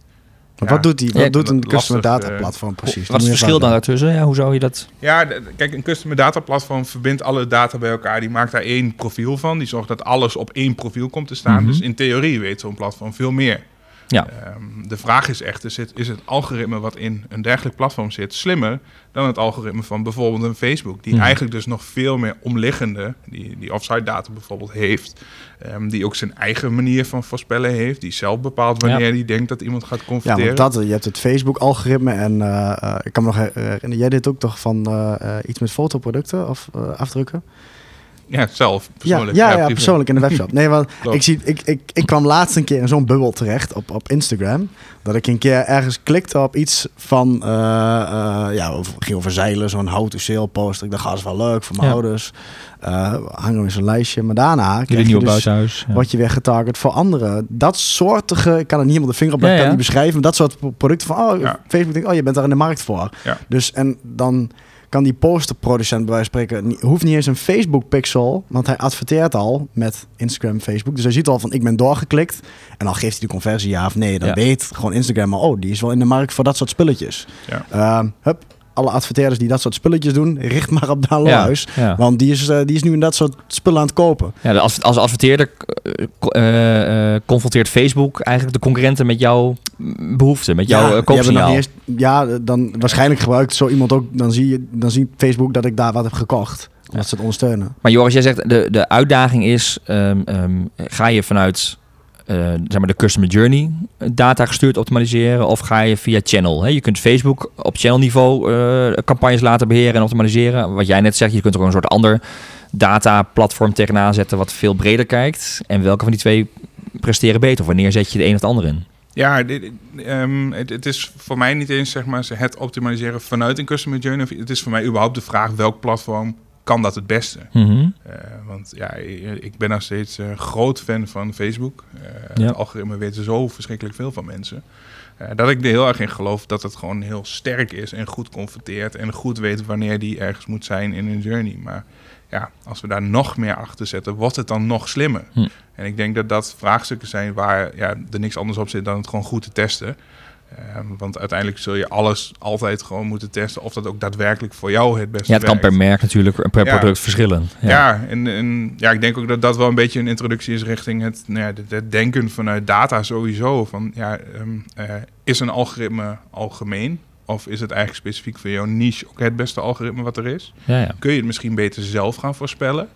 wat doet, die, wat
Ja,
doet een
lastig,
customer data
eh,
platform precies?
Wat is het verschil dan daartussen? Ja, hoe zou je dat...
Ja, kijk, een customer data platform verbindt alle data bij elkaar. Die maakt daar één profiel van. Die zorgt dat alles op één profiel komt te staan.
Mhm.
Dus in theorie weet zo'n platform veel meer.
Ja.
Ehm, de vraag is echt, is het, is het algoritme wat in een dergelijk platform zit slimmer dan het algoritme van bijvoorbeeld een Facebook? Die
Mhm.
eigenlijk dus nog veel meer omliggende, die, die offsite data bijvoorbeeld heeft. ehm, die ook zijn eigen manier van voorspellen heeft. Die zelf bepaalt wanneer hij denkt dat iemand gaat
Ja,
converteren.
want dat, je hebt het Facebook-algoritme en eh, eh, ik kan me nog herinneren, jij deed ook toch van eh, iets met fotoproducten of afdrukken?
Ja, zelf,
Ja,
persoonlijk.
ja, ja,
privé.
persoonlijk in de webshop. Nee, want ik, zie, ik, ik, ik kwam laatst een keer in zo'n bubbel terecht op, op Instagram. Dat ik een keer ergens klikte op iets van, eh, eh, ja, over, ging over zeilen, zo'n how to sail poster. Ik dacht, ah, dat is wel leuk voor mijn
Ja.
ouders. Eh hangen we in zo'n lijstje. Maar daarna krijg je dus,
buitenhuis. Ja.
word je weer getarget voor anderen. Dat soortige, ik kan er niet helemaal de vinger op leggen,
Ja,
kan
ja.
niet beschrijven. Maar dat soort pro- producten van, oh,
Ja.
Facebook denkt, oh, je bent daar in de markt voor.
Ja.
Dus en dan kan die posterproducent bij wijze van spreken, hoeft niet eens een Facebook pixel, want hij adverteert al met Instagram, Facebook. Dus hij ziet al van, ik ben doorgeklikt. En dan geeft hij de conversie ja of nee. Dan
Ja.
weet gewoon Instagram al, oh, die is wel in de markt voor dat soort spulletjes.
Ja.
Ehm, hup, alle adverteerders die dat soort spulletjes doen, richt maar op Daan Lohuis.
ja.
Want die is, eh, die is nu in dat soort spullen aan het kopen.
Ja, adv- als adverteerder eh, eh, confronteert Facebook eigenlijk de concurrenten met jouw behoeften, met jouw
ja,
koopsignaal.
eens- ja, dan waarschijnlijk gebruikt zo iemand ook. Dan zie je, dan ziet Facebook dat ik daar wat heb gekocht. Omdat ze het ondersteunen.
Maar Joris, jij zegt de, de uitdaging is, ehm, ehm, ga je vanuit eh, zeg maar de customer journey data gestuurd optimaliseren of ga je via channel? Hè? Je kunt Facebook op channel niveau eh, campagnes laten beheren en optimaliseren. Wat jij net zegt, je kunt er ook een soort ander data platform tegenaan zetten wat veel breder kijkt. En welke van die twee presteren beter? Of wanneer zet je de een of de ander in?
Ja, dit, ehm, het, het is voor mij niet eens zeg maar, het optimaliseren vanuit een customer journey. Het is voor mij überhaupt de vraag welk platform kan dat het beste.
Mhm.
Eh, want ja, ik ben nog steeds eh, groot fan van Facebook.
Ja.
Het algoritme weten zo verschrikkelijk veel van mensen. Dat ik er heel erg in geloof dat het gewoon heel sterk is en goed converteert. En goed weet wanneer die ergens moet zijn in een journey. Maar ja, als we daar nog meer achter zetten, wordt het dan nog slimmer.
Hm.
En ik denk dat dat vraagstukken zijn waar ja, er niks anders op zit dan het gewoon goed te testen. Ehm, want uiteindelijk zul je alles altijd gewoon moeten testen of dat ook daadwerkelijk voor jou het beste
Ja, het kan
werkt.
per merk natuurlijk per
Ja.
product verschillen.
Ja, en, en ja, ik denk ook dat dat wel een beetje een introductie is richting het, nou ja, het, het denken vanuit data sowieso. Van, ja, ehm, eh, is een algoritme algemeen? Of is het eigenlijk specifiek voor jouw niche ook het beste algoritme wat er is?
Ja, ja.
Kun je het misschien beter zelf gaan voorspellen?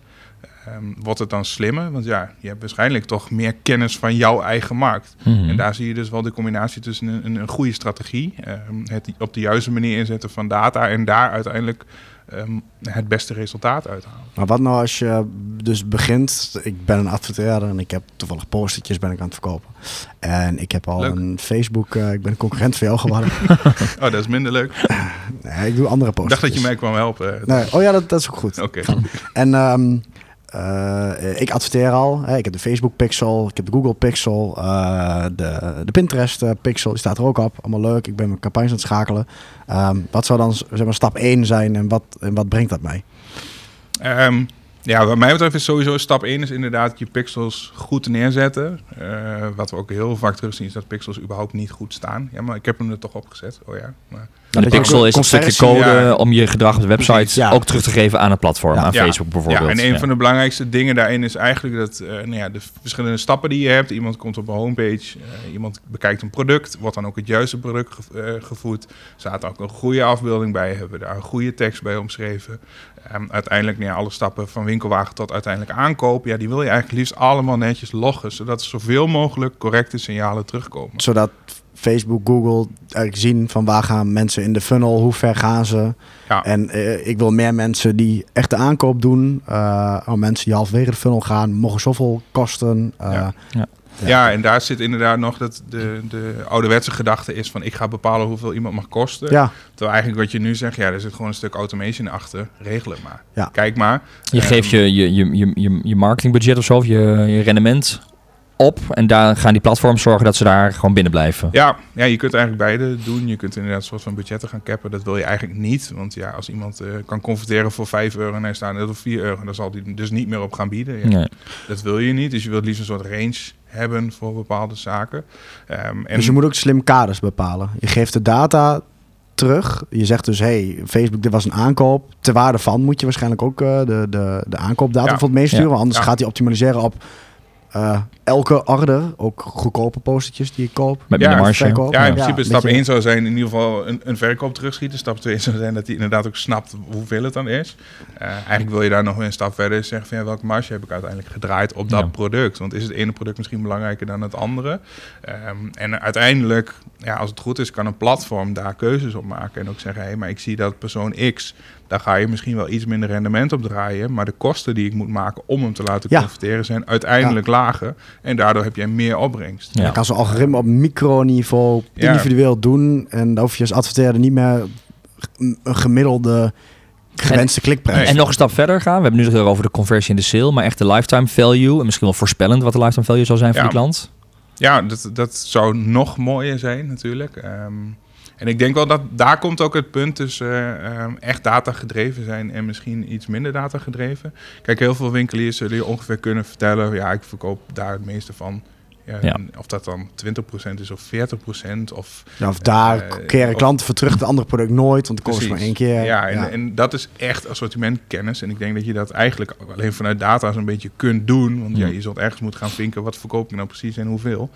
Ehm, wordt het dan slimmer? Want ja, je hebt waarschijnlijk toch meer kennis van jouw eigen markt.
Mhm.
En daar zie je dus wel de combinatie tussen een, een, een goede strategie, ehm, het op de juiste manier inzetten van data en daar uiteindelijk ehm, het beste resultaat uithalen.
Maar wat nou als je dus begint... Ik ben een adverteerder en ik heb toevallig postertjes ben ik aan het verkopen. En ik heb al
Leuk.
een Facebook... eh, ik ben een concurrent van jou geworden.
Oh, dat is minder leuk.
nee, ik doe andere
Ik dacht
postertjes.
dat je mij kwam helpen.
Nee, oh ja, dat, dat is ook goed.
Oké.
En eh, ik adverteer al. Hè. Ik heb de Facebook Pixel, ik heb de Google Pixel, eh, de, de Pinterest eh, Pixel, die staat er ook op. Allemaal leuk. Ik ben mijn campagnes aan het schakelen. Ehm, wat zou dan zeg maar, stap 1 zijn en wat, en wat brengt dat mij?
Ehm, ja, wat mij betreft is sowieso stap 1 is inderdaad je pixels goed neerzetten. Eh, wat we ook heel vaak terugzien is dat pixels überhaupt niet goed staan. Ja, maar ik heb hem er toch opgezet. Oh ja. Maar,
En de
je
pixel is een stukje code
ja.
om je gedrag op de website
ja.
ook terug te geven aan het platform,
Ja.
aan
Ja.
Facebook bijvoorbeeld.
Ja, en een
Ja.
van de belangrijkste dingen daarin is eigenlijk dat eh, nou ja, de verschillende stappen die je hebt. Iemand komt op een homepage, eh, iemand bekijkt een product, wordt dan ook het juiste product ge- eh, gevoed. Staat ook een goede afbeelding bij, hebben we daar een goede tekst bij omschreven. Ehm, uiteindelijk, nou ja, alle stappen van winkelwagen tot uiteindelijk aankoop, ja, die wil je eigenlijk liefst allemaal netjes loggen, zodat zoveel mogelijk correcte signalen terugkomen.
Zodat Facebook, Google eigenlijk zien van waar gaan mensen in de funnel, hoe ver gaan ze.
Ja.
En eh, ik wil meer mensen die echt de aankoop doen. Eh, oh, mensen die halverwege de funnel gaan, mogen zoveel kosten. Eh,
Ja.
Ja.
Ja. en daar zit inderdaad nog dat de, de ouderwetse gedachte is van ik ga bepalen hoeveel iemand mag kosten.
ja.
Terwijl eigenlijk wat je nu zegt, ja, er zit gewoon een stuk automation achter. Regel het maar.
Ja.
Kijk maar.
Je
Ehm,
geeft je, je, je, je, je, je marketingbudget of zo, of je, je rendement op en daar gaan die platforms zorgen dat ze daar gewoon binnen blijven.
Ja, ja je kunt eigenlijk beide doen. Je kunt inderdaad een soort van budgetten gaan cappen. Dat wil je eigenlijk niet. Want ja, als iemand uh, kan converteren voor 5 euro en hij staat net op 4 euro, dan zal hij dus niet meer op gaan bieden. Ja, nee. Dat wil je niet. Dus je wilt liefst een soort range hebben voor bepaalde zaken.
Um, en dus je moet ook slim kaders bepalen. Je geeft de data terug. Je zegt dus, hey, Facebook, dit was een aankoop. Ter waarde van moet je waarschijnlijk ook uh, de, de, de aankoopdata ja. bijvoorbeeld meesturen. Ja. Anders gaat hij optimaliseren op uh, elke order, ook goedkope postertjes die je koopt.
Met ja, marge.
Verkoop. Ja, in principe stap 1 zou zijn in ieder geval een, een verkoop terugschieten. Stap 2 zou zijn dat hij inderdaad ook snapt hoeveel het dan is. Uh, eigenlijk wil je daar nog een stap verder zeggen van ja, welke marge heb ik uiteindelijk gedraaid op dat product. Want is het ene product misschien belangrijker dan het andere? Um, en uiteindelijk, ja, als het goed is, kan een platform daar keuzes op maken. En ook zeggen, hé, hey, maar ik zie dat persoon X daar ga je misschien wel iets minder rendement op draaien. Maar de kosten die ik moet maken om hem te laten ja. converteren zijn uiteindelijk lager. En daardoor heb je meer opbrengst.
Ja. Je kan zo'n algoritme op microniveau individueel doen. En dan hoef je als adverteerder niet meer een gemiddelde gewenste klikprijs.
En nog een stap verder gaan. We hebben nu het over de conversie in de sale. Maar echt de lifetime value. En misschien wel voorspellend wat de lifetime value zal zijn voor
ja.
de klant.
Ja, dat, dat zou nog mooier zijn natuurlijk. Um, en ik denk wel dat daar komt ook het punt tussen uh, echt data gedreven zijn en misschien iets minder data gedreven. Kijk, heel veel winkeliers zullen je ongeveer kunnen vertellen, ja, ik verkoop daar het meeste van. Ja, Of dat dan 20% is of 40%. Of,
ja, of daar uh, keren klanten voor terug het andere product nooit, want het kost maar één keer.
Ja, en, en, dat is echt assortimentkennis. En ik denk dat je dat eigenlijk alleen vanuit data zo'n beetje kunt doen. Want ja, je zult ergens moeten gaan vinken wat verkoop ik nou precies en hoeveel.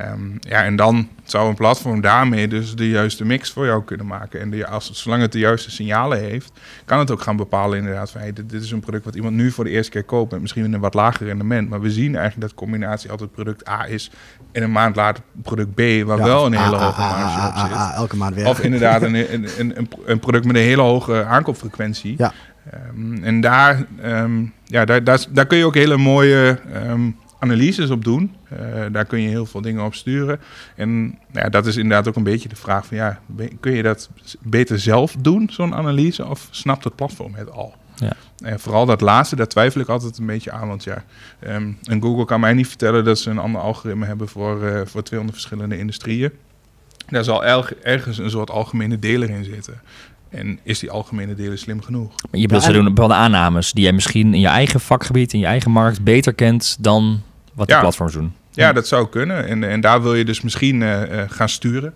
Um, ja, en dan zou een platform daarmee dus de juiste mix voor jou kunnen maken. En de, als, zolang het de juiste signalen heeft, kan het ook gaan bepalen inderdaad van hey, dit, dit, is een product wat iemand nu voor de eerste keer koopt met misschien een wat lager rendement. Maar we zien eigenlijk dat combinatie altijd product A is en een maand later product B, waar ja, wel een hele hoge marge op zit.
elke maand weer.
Of inderdaad een, een, een, een, product met een hele hoge aankoopfrequentie. Ja. Um, en daar, um, ja, daar, daar, daar, kun je ook hele mooie um, analyses op doen. Uh, daar kun je heel veel dingen op sturen. En ja, dat is inderdaad ook een beetje de vraag van ja, kun je dat beter zelf doen, zo'n analyse, of snapt het platform het al? Ja. En vooral dat laatste, daar twijfel ik altijd een beetje aan. Want ja, um, en Google kan mij niet vertellen dat ze een ander algoritme hebben voor, uh, voor 200 verschillende industrieën. Daar zal ergens een soort algemene deler in zitten. En is die algemene delen slim genoeg?
Je bedoelt, ze doen bepaalde aannames die jij misschien in je eigen vakgebied, in je eigen markt beter kent dan wat de platforms doen.
Ja, dat zou kunnen. En, en daar wil je dus misschien uh, uh, gaan sturen.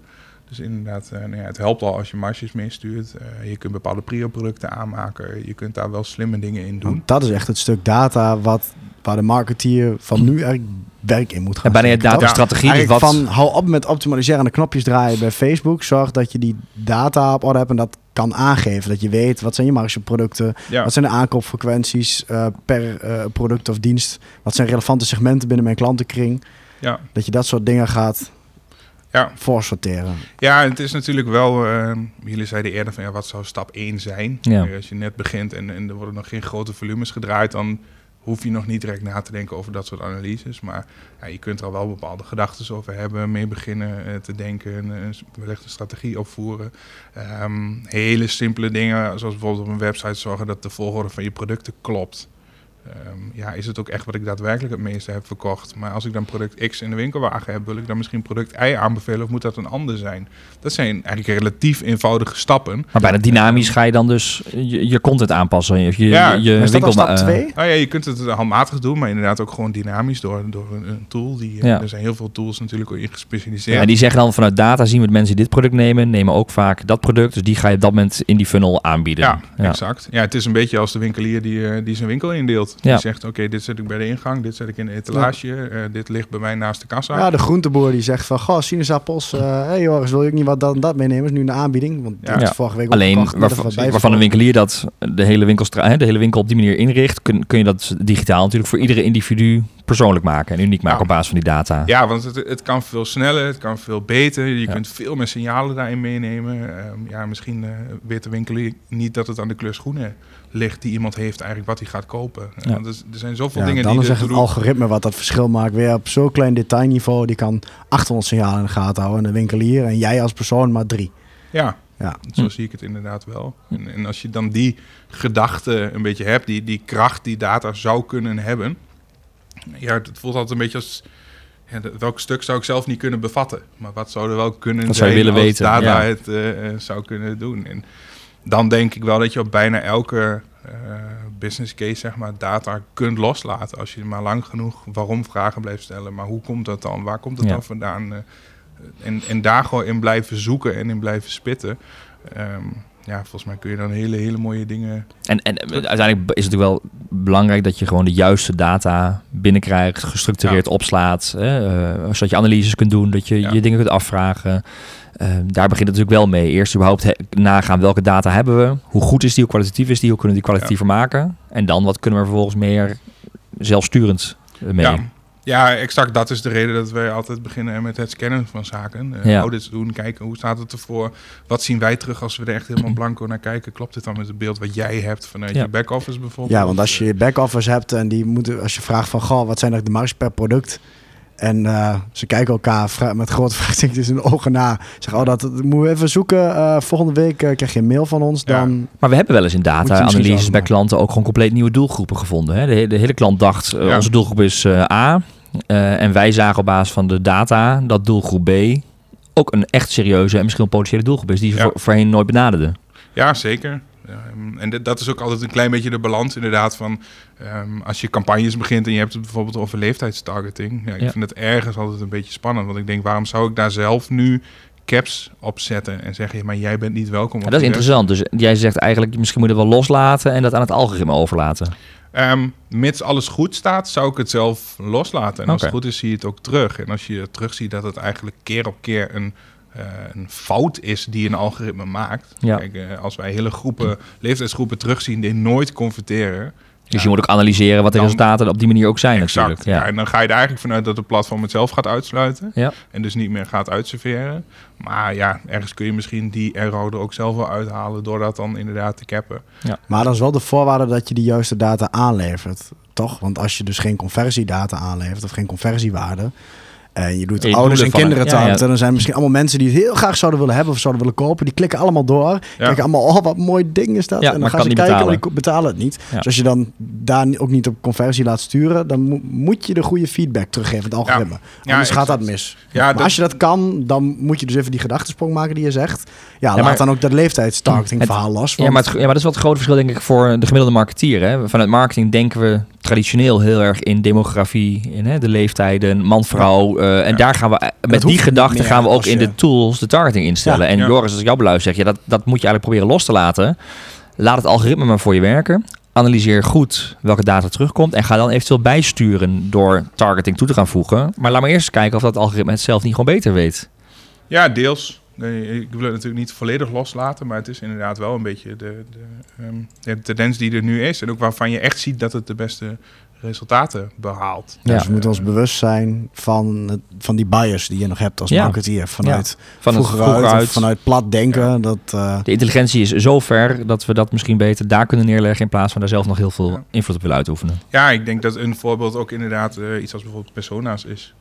Dus inderdaad, uh, nou ja, het helpt al als je marges meestuurt. je kunt bepaalde prio-producten aanmaken. Je kunt daar wel slimme dingen in doen. Want
dat is echt het stuk data wat, waar de marketeer van nu eigenlijk werk in moet gaan.
En bijna je datastrategie.
Ja, wat... van hou op met optimaliseren en de knopjes draaien bij Facebook. Zorg dat je die data op orde hebt en dat kan aangeven. Dat je weet wat zijn je margeproducten, ja. wat zijn de aankoopfrequenties uh, per uh, product of dienst, wat zijn relevante segmenten binnen mijn klantenkring. Ja. Dat je dat soort dingen gaat ja. voorsorteren.
Ja, het is natuurlijk wel, uh, jullie zeiden eerder van ja, wat zou stap 1 zijn? Ja. Als je net begint en, en er worden nog geen grote volumes gedraaid, dan hoef je nog niet direct na te denken over dat soort analyses. Maar ja, je kunt er al wel bepaalde gedachten over hebben, mee beginnen uh, te denken, en, wellicht een strategie opvoeren. Um, hele simpele dingen, zoals bijvoorbeeld op een website zorgen dat de volgorde van je producten klopt. Um, ja, is het ook echt wat ik daadwerkelijk het meeste heb verkocht? Maar als ik dan product X in de winkelwagen heb, wil ik dan misschien product Y aanbevelen of moet dat een ander zijn? Dat zijn eigenlijk relatief eenvoudige stappen.
Maar bijna dynamisch ga je dan dus je, je content aanpassen. Je, je,
ja,
je
is winkel, stap 2? Uh,
oh ja, je kunt het handmatig doen, maar inderdaad ook gewoon dynamisch door, door een, een tool. Die, ja. Er zijn heel veel tools natuurlijk in gespecialiseerd.
Ja, die zeggen dan vanuit data zien we dat mensen dit product nemen, nemen ook vaak dat product. Dus die ga je op dat moment in die funnel aanbieden.
Ja, ja. exact. Ja, het is een beetje als de winkelier die, die zijn winkel indeelt. Ja. Die zegt, oké, okay, dit zet ik bij de ingang, dit zet ik in de etalage, ja. uh, dit ligt bij mij naast de kassa.
Ja, de groenteboer die zegt van, goh, sinaasappels, hé uh, hey Joris, wil je ook niet wat dan dat meenemen? is nu een aanbieding, want ja. is vorige week
Alleen waarvan, waarvan een winkelier dat de hele, winkelstra de hele winkel op die manier inricht, kun, kun je dat digitaal natuurlijk voor iedere individu persoonlijk maken en uniek maken ja. op basis van die data.
Ja, want het, het kan veel sneller, het kan veel beter. Je ja. kunt veel meer signalen daarin meenemen. Um, ja, misschien uh, weet de winkelier niet dat het aan de kleur schoenen ligt die iemand heeft eigenlijk wat hij gaat kopen. Ja. Want er, er zijn zoveel dingen
dan
die...
Dan is het algoritme wat dat verschil maakt. Weer op zo'n klein detailniveau. Die kan 800 signalen in de gaten houden. En de winkelier en jij als persoon maar drie.
Ja, ja. Zo hm. zie ik het inderdaad wel. En, en, als je dan die gedachte een beetje hebt, die, die kracht die data zou kunnen hebben, ja, het voelt altijd een beetje als ja, welk stuk zou ik zelf niet kunnen bevatten? Maar wat zou er wel kunnen
wat
zijn
zou je willen weten,
data het uh, zou kunnen doen? En dan denk ik wel dat je op bijna elke uh, business case, zeg maar, data kunt loslaten. Als je maar lang genoeg waarom vragen blijft stellen. Maar hoe komt dat dan? Waar komt het ja. dan vandaan? Uh, en, en daar gewoon in blijven zoeken en in blijven spitten. Um, ja, volgens mij kun je dan hele, hele mooie dingen.
En, en uiteindelijk is het natuurlijk wel belangrijk dat je gewoon de juiste data binnenkrijgt, gestructureerd ja. opslaat. Hè, uh, zodat je analyses kunt doen, dat je ja. je dingen kunt afvragen. Uh, daar begint het natuurlijk wel mee. Eerst überhaupt nagaan welke data hebben we, hoe goed is die, hoe kwalitatief is die, hoe kunnen we die kwalitatiever maken. En dan wat kunnen we vervolgens meer zelfsturend mee.
Ja. Exact. Dat is de reden dat wij altijd beginnen met het scannen van zaken. Uh,
Ja.
Audits doen, kijken hoe staat het ervoor. Wat zien wij terug als we er echt helemaal blanco naar kijken? Klopt dit dan met het beeld wat jij hebt vanuit
Ja.
je back-office bijvoorbeeld?
Ja, want als je je back-office hebt en die moeten, als je vraagt van, goh, wat zijn er de marges per product? En eh, ze kijken elkaar met grote vraagtekens in de ogen na. Zeggen, oh, dat, dat moeten we even zoeken. Eh, volgende week krijg je een mail van ons.
Ja.
Dan,
Maar we hebben wel eens in data-analyses bij klanten ook gewoon compleet nieuwe doelgroepen gevonden. Hè? De, he- de hele klant dacht,
Ja.
onze doelgroep is eh, A. eh, en wij zagen op basis van de data dat doelgroep B ook een echt serieuze en misschien een potentiële doelgroep is die ze
Ja.
voor, voorheen nooit benaderden.
Ja, zeker. Ehm, en dat is ook altijd een klein beetje de balans inderdaad van... ehm, als je campagnes begint en je hebt het bijvoorbeeld over leeftijdstargeting. Ja, ik
Ja.
vind het ergens altijd een beetje spannend. Want ik denk, waarom zou ik daar zelf nu caps op zetten en zeggen... Ja, maar jij bent niet welkom.
Ja, dat is interessant. Dus jij zegt eigenlijk, misschien moet je het wel loslaten en dat aan het algoritme overlaten.
Ehm, mits alles goed staat, zou ik het zelf loslaten. En als het goed is, zie je het ook terug. En als je terugziet dat het eigenlijk keer op keer een, eh, een fout is die een algoritme maakt.
Ja.
Kijk, eh, als wij hele groepen, leeftijdsgroepen terugzien die nooit converteren.
Dus
ja,
je moet ook analyseren wat de
Dan-
resultaten op die manier ook zijn
Exact.
natuurlijk.
Ja.
Ja.
en dan ga je er eigenlijk vanuit dat het platform het zelf gaat uitsluiten.
Ja.
En dus niet meer gaat uitserveren. Maar ja, ergens kun je misschien die error er ook zelf wel uithalen door dat dan inderdaad te cappen.
maar dan is wel de voorwaarde dat je de juiste data aanlevert. Toch? Want als je dus geen conversiedata aanlevert of geen conversiewaarde. En je doet
En je
ouders en kinderen
ja, ja.
Dan zijn misschien allemaal mensen die het heel graag zouden willen hebben of zouden willen kopen. Die klikken allemaal door. Kijken allemaal, oh wat mooi ding is dat.
Ja,
en dan
maar
gaan ze kijken,
betalen.
maar die betalen het niet. Dus als je dan daar ook niet op conversie laat sturen, dan mo- moet je de goede feedback teruggeven, het algoritme.
Ja,
Anders gaat dat mis.
Ja,
maar
dat-
als je dat kan, dan moet je dus even die gedachtesprong maken die je zegt. Ja,
maar-
laat dan ook dat leeftijdstargeting verhaal los.
Ja, maar, het, ja, maar dat is wel het grote verschil denk ik voor de gemiddelde marketeer. Hè. Vanuit marketing denken we traditioneel heel erg in demografie, in hè, de leeftijden, man-vrouw. Eh, en
Ja.
daar gaan we, eh, met die gedachte gaan we ook in de tools de targeting instellen.
Ja.
en
Ja.
Joris, als ik jou beluister, zeg je dat, dat moet je eigenlijk proberen los te laten. Laat het algoritme maar voor je werken. Analyseer goed welke data terugkomt. En ga dan eventueel bijsturen door targeting toe te gaan voegen. Maar laat maar eerst kijken of dat algoritme het zelf niet gewoon beter weet.
Ja, deels. Nee, ik wil het natuurlijk niet volledig loslaten, maar het is inderdaad wel een beetje de, de, ehm, de tendens die er nu is. En ook waarvan je echt ziet dat het de beste resultaten behaalt.
Ja,
Ja.
dus we moeten ons bewust zijn van, het- van die bias die je nog hebt als
Ja.
marketeer. Vanuit
Van het
vroeger,
vroeger
uit, vanuit plat denken. Dat, eh,
De intelligentie is zo ver dat we dat misschien beter daar kunnen neerleggen in plaats van daar zelf nog heel veel
Ja.
invloed op willen uitoefenen.
Ja, ik denk dat een voorbeeld ook inderdaad eh, iets als bijvoorbeeld persona's is.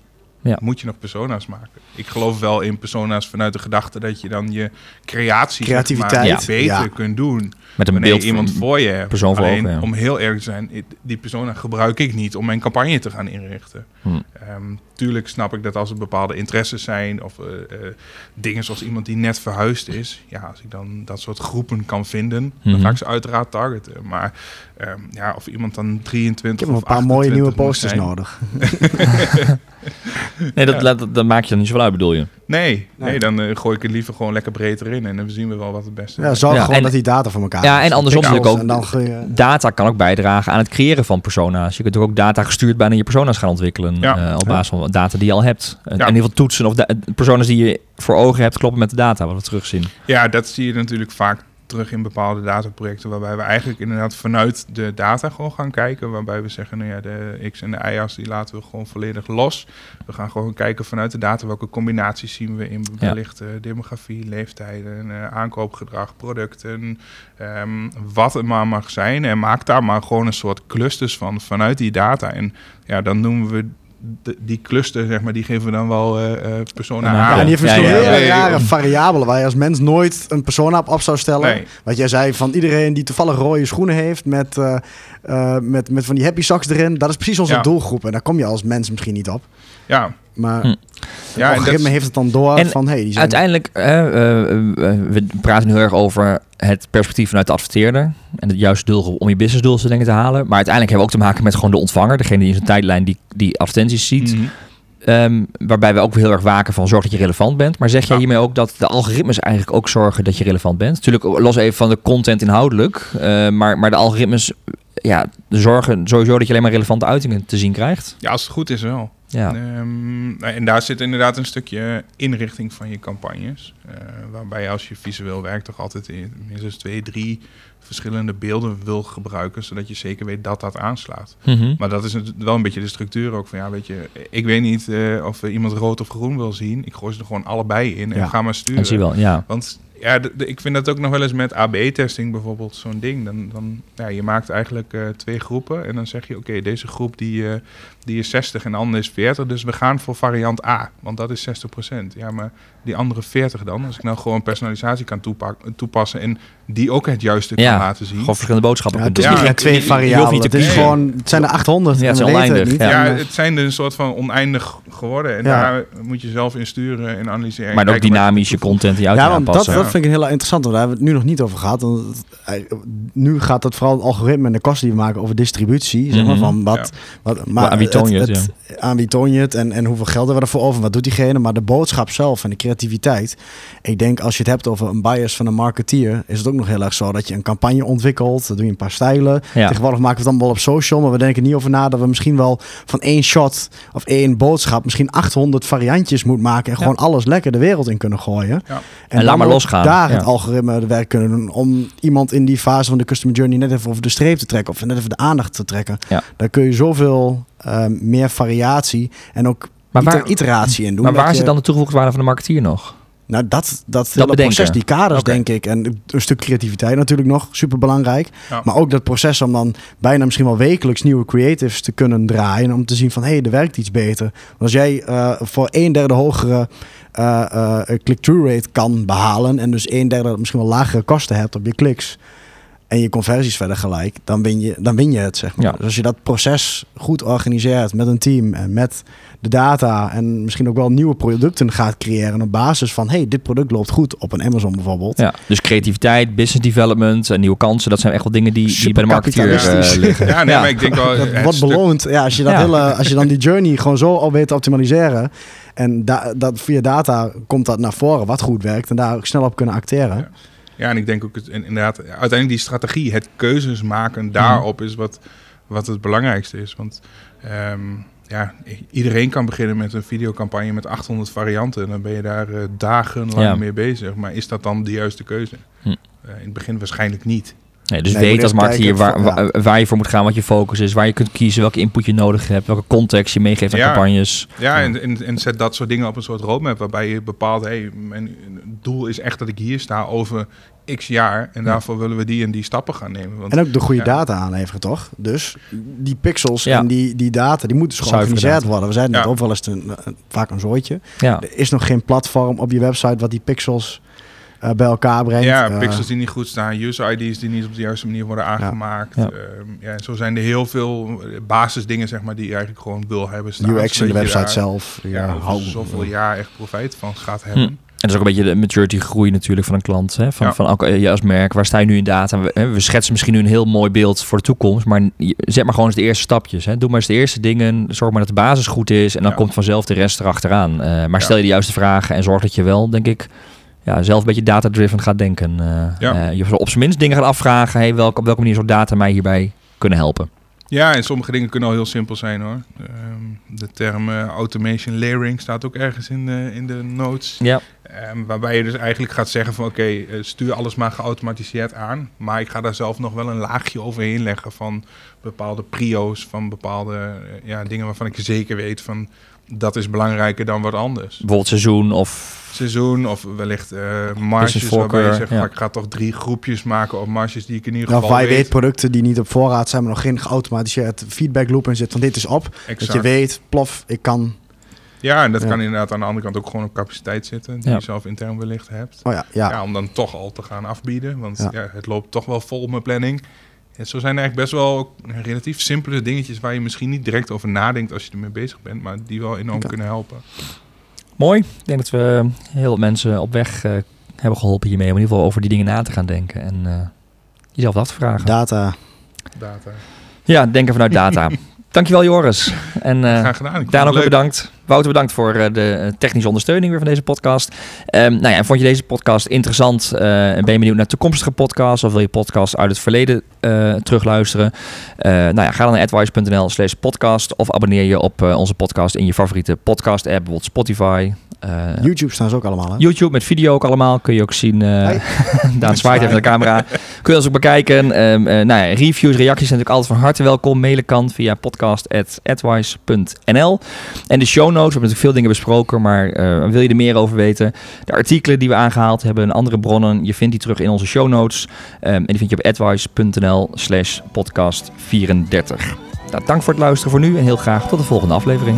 Ja.
Moet je nog persona's maken? Ik geloof wel in persona's vanuit de gedachte dat je dan je creatie zeg maar,
Creativiteit,
beter
ja.
kunt doen.
Met een
wanneer
beeld
iemand
van-
voor je hebt.
persoon voor
Alleen,
ogen, ja.
om heel eerlijk te zijn, die persona gebruik ik niet om mijn campagne te gaan inrichten.
Hm.
Ehm, tuurlijk snap ik dat als er bepaalde interesses zijn of eh, eh, dingen zoals iemand die net verhuisd is. Ja, als ik dan dat soort groepen kan vinden, dan
Mhm.
ga ik ze uiteraard targeten. Maar ehm, ja, of iemand dan 23
ik heb nog
of
een paar mooie
28
nieuwe posters nodig.
Nee, dat,
Ja.
dat, dat maak je dan niet zoveel uit, bedoel je?
Nee, nee.
Nee.
dan eh, gooi ik het liever gewoon lekker breed erin en dan zien we wel wat het beste
Ja,
is.
zorg
Ja,
gewoon
en-
dat die data voor elkaar
Ja,
is.
en andersom natuurlijk ook.
En dan je,
Data kan ook bijdragen aan het creëren van persona's. Je kunt ook data gestuurd bijna je persona's gaan ontwikkelen.
Ja.
eh, op basis van data die je al hebt. En,
Ja.
en heel veel toetsen of da- persona's die je voor ogen hebt kloppen met de data, wat we terugzien.
Ja, dat zie je natuurlijk vaak terug in bepaalde dataprojecten, waarbij we eigenlijk inderdaad vanuit de data gewoon gaan kijken. Waarbij we zeggen, nou ja, de X en de Y'a's die laten we gewoon volledig los. We gaan gewoon kijken vanuit de data welke combinaties zien we in wellicht demografie, leeftijden, eh, aankoopgedrag, producten, ehm, wat het maar mag zijn. En maak daar maar gewoon een soort clusters van vanuit die data. En ja, dan noemen we de- die cluster, zeg maar, die geven we dan wel eh eh persona
Ja,
aan.
ja, en die heeft
Ja, ja,
hele rare variabelen waar je als mens nooit een persona op, op zou stellen.
Nee.
Wat jij zei van iedereen die toevallig rode schoenen heeft met, eh, eh, met, met van die happy socks erin. Dat is precies onze
Ja.
doelgroep en daar kom je als mens misschien niet op.
Ja,
Maar hm. ja, het algoritme heeft het dan door en van... Hey, die zijn
uiteindelijk, uh, we praten nu heel erg over het perspectief vanuit de adverteerder. En het juiste doel om je businessdoel te denken te halen. Maar uiteindelijk hebben we ook te maken met gewoon de ontvanger. Degene die in zijn tijdlijn die, die advertenties ziet. Mhm. Ehm, waarbij we ook heel erg waken van zorg dat je relevant bent. Maar zeg jij hiermee ook dat de algoritmes eigenlijk ook zorgen dat je relevant bent? Natuurlijk, los even van de content inhoudelijk. Uh, maar, maar de algoritmes ja, zorgen sowieso dat je alleen maar relevante uitingen te zien krijgt.
Ja, als het goed is wel. Ja. Um, en daar zit inderdaad een stukje inrichting van je campagnes. Uh, waarbij als je visueel werkt toch altijd in minstens twee, drie verschillende beelden wil gebruiken, zodat je zeker weet dat dat aanslaat. Mhm. Maar dat is wel een beetje de structuur ook van, ja, weet je, ik weet niet uh, of iemand rood of groen wil zien. Ik gooi ze er gewoon allebei in en ga maar sturen.
wel, ja.
Want ja, ik vind dat ook nog wel eens met AB-testing bijvoorbeeld zo'n ding. Dan, dan, ja, je maakt eigenlijk uh, twee groepen en dan zeg je, oké, deze groep die, uh, die is 60 en de andere is 40, dus we gaan voor variant A, want dat is 60%. Ja, maar die andere 40 dan, als ik nou gewoon personalisatie kan toepassen en die ook het juiste kan laten zien.
Gewoon verschillende boodschappen.
Ja, het is niet twee variabelen. Het, is gewoon, het zijn er 800.
Ja, het is oneindig. Het
ja. het zijn er een soort van oneindig geworden. En daar moet je zelf in sturen en analyseren.
Maar ook dynamische content die uit ja, want
dat, dat vind ik een heel interessant. Want daar hebben we het nu nog niet over gehad. Want nu gaat het vooral het algoritme en de kosten die we maken over distributie. Zeg maar, mhm. van wat, wat,
maar aan wie toon je het?
aan wie toon je het en, en hoeveel geld hebben we ervoor over? Wat doet diegene? Maar de boodschap zelf en de creativiteit. Ik denk als je het hebt over een bias van een marketeer, is het ook nog heel erg zo dat je een campagne ontwikkelt. Dan doe je een paar stijlen. Ja. Tegenwoordig maken we het allemaal op social, maar we denken niet over na dat we misschien wel van één shot of één boodschap misschien 800 variantjes moet maken en gewoon alles lekker de wereld in kunnen gooien.
Ja. En, laat maar losgaan.
Daar het algoritme de werk kunnen doen om iemand in die fase van de customer journey net even over de streep te trekken of net even de aandacht te trekken. Ja. Daar kun je zoveel uh, meer variatie en ook maar waar, iteratie in doen.
Maar waar is dan de toegevoegde waarde van de marketeer nog?
Nou, dat, dat, dat proces, die kaders, denk ik. En een stuk creativiteit natuurlijk nog, super belangrijk. Maar ook dat proces om dan bijna misschien wel wekelijks nieuwe creatives te kunnen draaien. Om te zien van, hé, hey, er werkt iets beter. Want als jij uh, voor een derde hogere uh, uh, click-through rate kan behalen... en dus een derde misschien wel lagere kosten hebt op je kliks en je conversies verder gelijk, dan win je, dan win je het, zeg maar. Dus als je dat proces goed organiseert met een team en met de data en misschien ook wel nieuwe producten gaat creëren op basis van, hey, dit product loopt goed op een Amazon bijvoorbeeld.
Ja, dus creativiteit, business development en nieuwe kansen, dat zijn echt wel dingen die, die bij de marketeer uh, liggen.
Ja, nee, maar ik denk wel...
Dat wordt beloond. Ja, als je, dat hele, als je dan die journey gewoon zo al weet te optimaliseren en da dat via data komt dat naar voren wat goed werkt en daar ook snel op kunnen acteren.
Ja, en ik denk ook het, inderdaad, uiteindelijk die strategie, het keuzes maken daarop is wat, wat het belangrijkste is. Want um, ja, iedereen kan beginnen met een videocampagne met 800 varianten. En dan ben je daar uh, dagenlang mee bezig. Maar is dat dan de juiste keuze? Hm. Uh, in het begin waarschijnlijk niet.
Nee, dus weet als marketeer waar, waar, waar, je voor moet gaan, wat je focus is, waar je kunt kiezen, welke input je nodig hebt, welke context je meegeeft aan campagnes.
Ja, en, en, en, zet dat soort dingen op een soort roadmap waarbij je bepaalt, hey, mijn doel is echt dat ik hier sta over x jaar en daarvoor willen we die en die stappen gaan nemen.
Want, en ook de goede data aanleveren, toch? Dus die pixels en die, die data, die moeten dus georganiseerd worden. We zeiden net overal is het een, vaak een zooitje. Er is nog geen platform op je website wat die pixels uh, bij elkaar brengt.
Ja, uh, pixels die niet goed staan, user ID's die niet op de juiste manier worden aangemaakt. Ja, ja. Uh, ja zo zijn er heel veel basisdingen zeg maar, die je eigenlijk gewoon wil hebben staan.
UX in de website zelf.
Ja, ja zoveel jaar echt profijt van gaat hebben. Hm.
En dat is ook een beetje de maturity groei natuurlijk van een klant. Hè? Van, ja. van als merk, waar sta je nu in data? We, we, schetsen misschien nu een heel mooi beeld voor de toekomst. Maar zet maar gewoon eens de eerste stapjes. Hè? Doe maar eens de eerste dingen. Zorg maar dat de basis goed is. En dan komt vanzelf de rest erachteraan. Uh, maar stel je de juiste vragen en zorg dat je wel, denk ik, ja, zelf een beetje data-driven gaat denken. Ja. uh, je op zijn minst dingen gaat afvragen. Hey, welke, op welke manier zou data mij hierbij kunnen helpen?
Ja, en sommige dingen kunnen al heel simpel zijn hoor. Um, de term uh, automation layering staat ook ergens in de, in de notes. Ja. Um, waarbij je dus eigenlijk gaat zeggen van oké, okay, stuur alles maar geautomatiseerd aan. Maar ik ga daar zelf nog wel een laagje overheen leggen van bepaalde prio's, van bepaalde ja, dingen waarvan ik zeker weet van dat is belangrijker dan wat anders.
Bijvoorbeeld seizoen of...
Seizoen of wellicht uh, marges waarbij je zegt, ja. ik ga toch drie groepjes maken op marges die ik in ieder geval
nou, weet. producten die niet op voorraad zijn, maar nog geen geautomatiseerd feedback loop in zit van dit is op. Dat je weet, plof, ik kan...
Ja, en dat kan inderdaad aan de andere kant ook gewoon op capaciteit zitten, die je zelf intern wellicht hebt.
Oh ja, ja.
ja, om dan toch al te gaan afbieden, want ja. het loopt toch wel vol met planning. Ja, zo zijn er eigenlijk best wel relatief simpele dingetjes waar je misschien niet direct over nadenkt als je ermee bezig bent, maar die wel enorm kunnen helpen.
Mooi. Ik denk dat we heel veel mensen op weg uh, hebben geholpen hiermee om in ieder geval over die dingen na te gaan denken en uh, jezelf af te vragen.
Data.
Data.
Ja, denken vanuit data. Dankjewel Joris. En uh,
Graag gedaan.
Daan ook bedankt. Wouter bedankt voor uh, de technische ondersteuning weer van deze podcast. Um, nou ja, en vond je deze podcast interessant? Uh, ben je benieuwd naar toekomstige podcasts of wil je podcasts uit het verleden terugluisteren? nou ja, ga dan naar advice.nl slash podcast of abonneer je op onze podcast in je favoriete podcast app, bijvoorbeeld Spotify,
uh, YouTube staan ze ook allemaal, hè?
YouTube met video ook allemaal. Kun je ook zien. Uh, Daan zwaait even de camera. Kun je ons ook bekijken. Um, uh, nou ja, reviews, reacties zijn natuurlijk altijd van harte welkom. Mailen kan via podcast.advice.nl En de show notes, we hebben natuurlijk veel dingen besproken, maar wil je er meer over weten? De artikelen die we aangehaald hebben, andere bronnen, je vindt die terug in onze show notes. Um, en die vind je op advice.nl slash podcast 34. Nou, dank voor het luisteren voor nu en heel graag tot de volgende aflevering.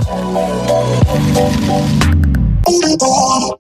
born